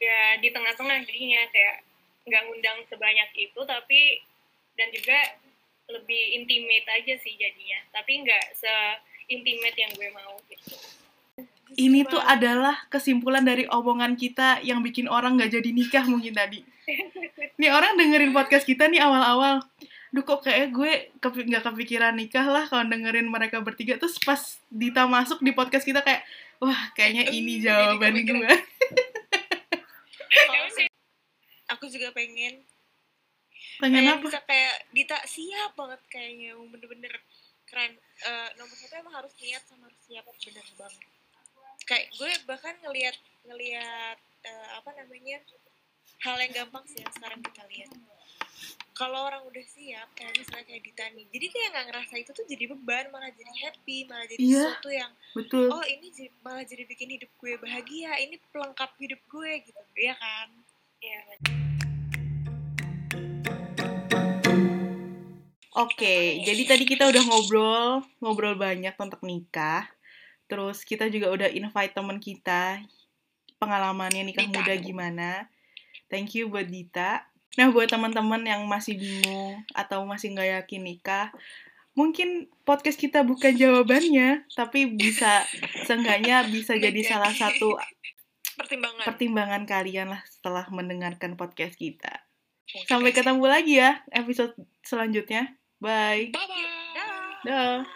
ya di tengah-tengah jadinya kayak nggak ngundang sebanyak itu tapi dan juga lebih intimate aja sih jadinya tapi nggak se intimate yang gue mau gitu Ini tuh adalah kesimpulan dari omongan kita yang bikin orang nggak jadi nikah mungkin tadi. (laughs) Nih orang dengerin podcast kita nih awal-awal. Duh kok kayak gue kepi- nggak kepikiran nikah lah kalau dengerin mereka bertiga. Terus pas Dita masuk di podcast kita kayak, wah kayaknya ini jawaban gue. Aku juga pengen. Pengen kayak apa? bisa kayak Dita siap banget kayaknya. Bener-bener keren. Eh, nomor satu emang harus niat sama harus siap. Bener banget. Kayak gue bahkan ngelihat ngelihat eh, apa namanya hal yang gampang sih yang sekarang kita lihat kalau orang udah siap kayak misalnya kayak Dita nih jadi kayak nggak ngerasa itu tuh jadi beban malah jadi happy malah jadi Iya. sesuatu yang Betul. oh ini jadi- malah jadi bikin hidup gue bahagia ini pelengkap hidup gue gitu ya kan ya Oke, jadi tadi kita udah ngobrol, ngobrol banyak tentang nikah. Terus kita juga udah invite temen kita, pengalamannya nikah Dita. muda gimana. Thank you buat Dita. Nah, buat teman-teman yang masih bingung atau masih nggak yakin nikah, mungkin podcast kita bukan jawabannya, tapi bisa, seenggaknya bisa jadi salah satu pertimbangan pertimbangan kalian lah setelah mendengarkan podcast kita. Sampai ketemu lagi ya episode selanjutnya. Bye. bye bye Dah.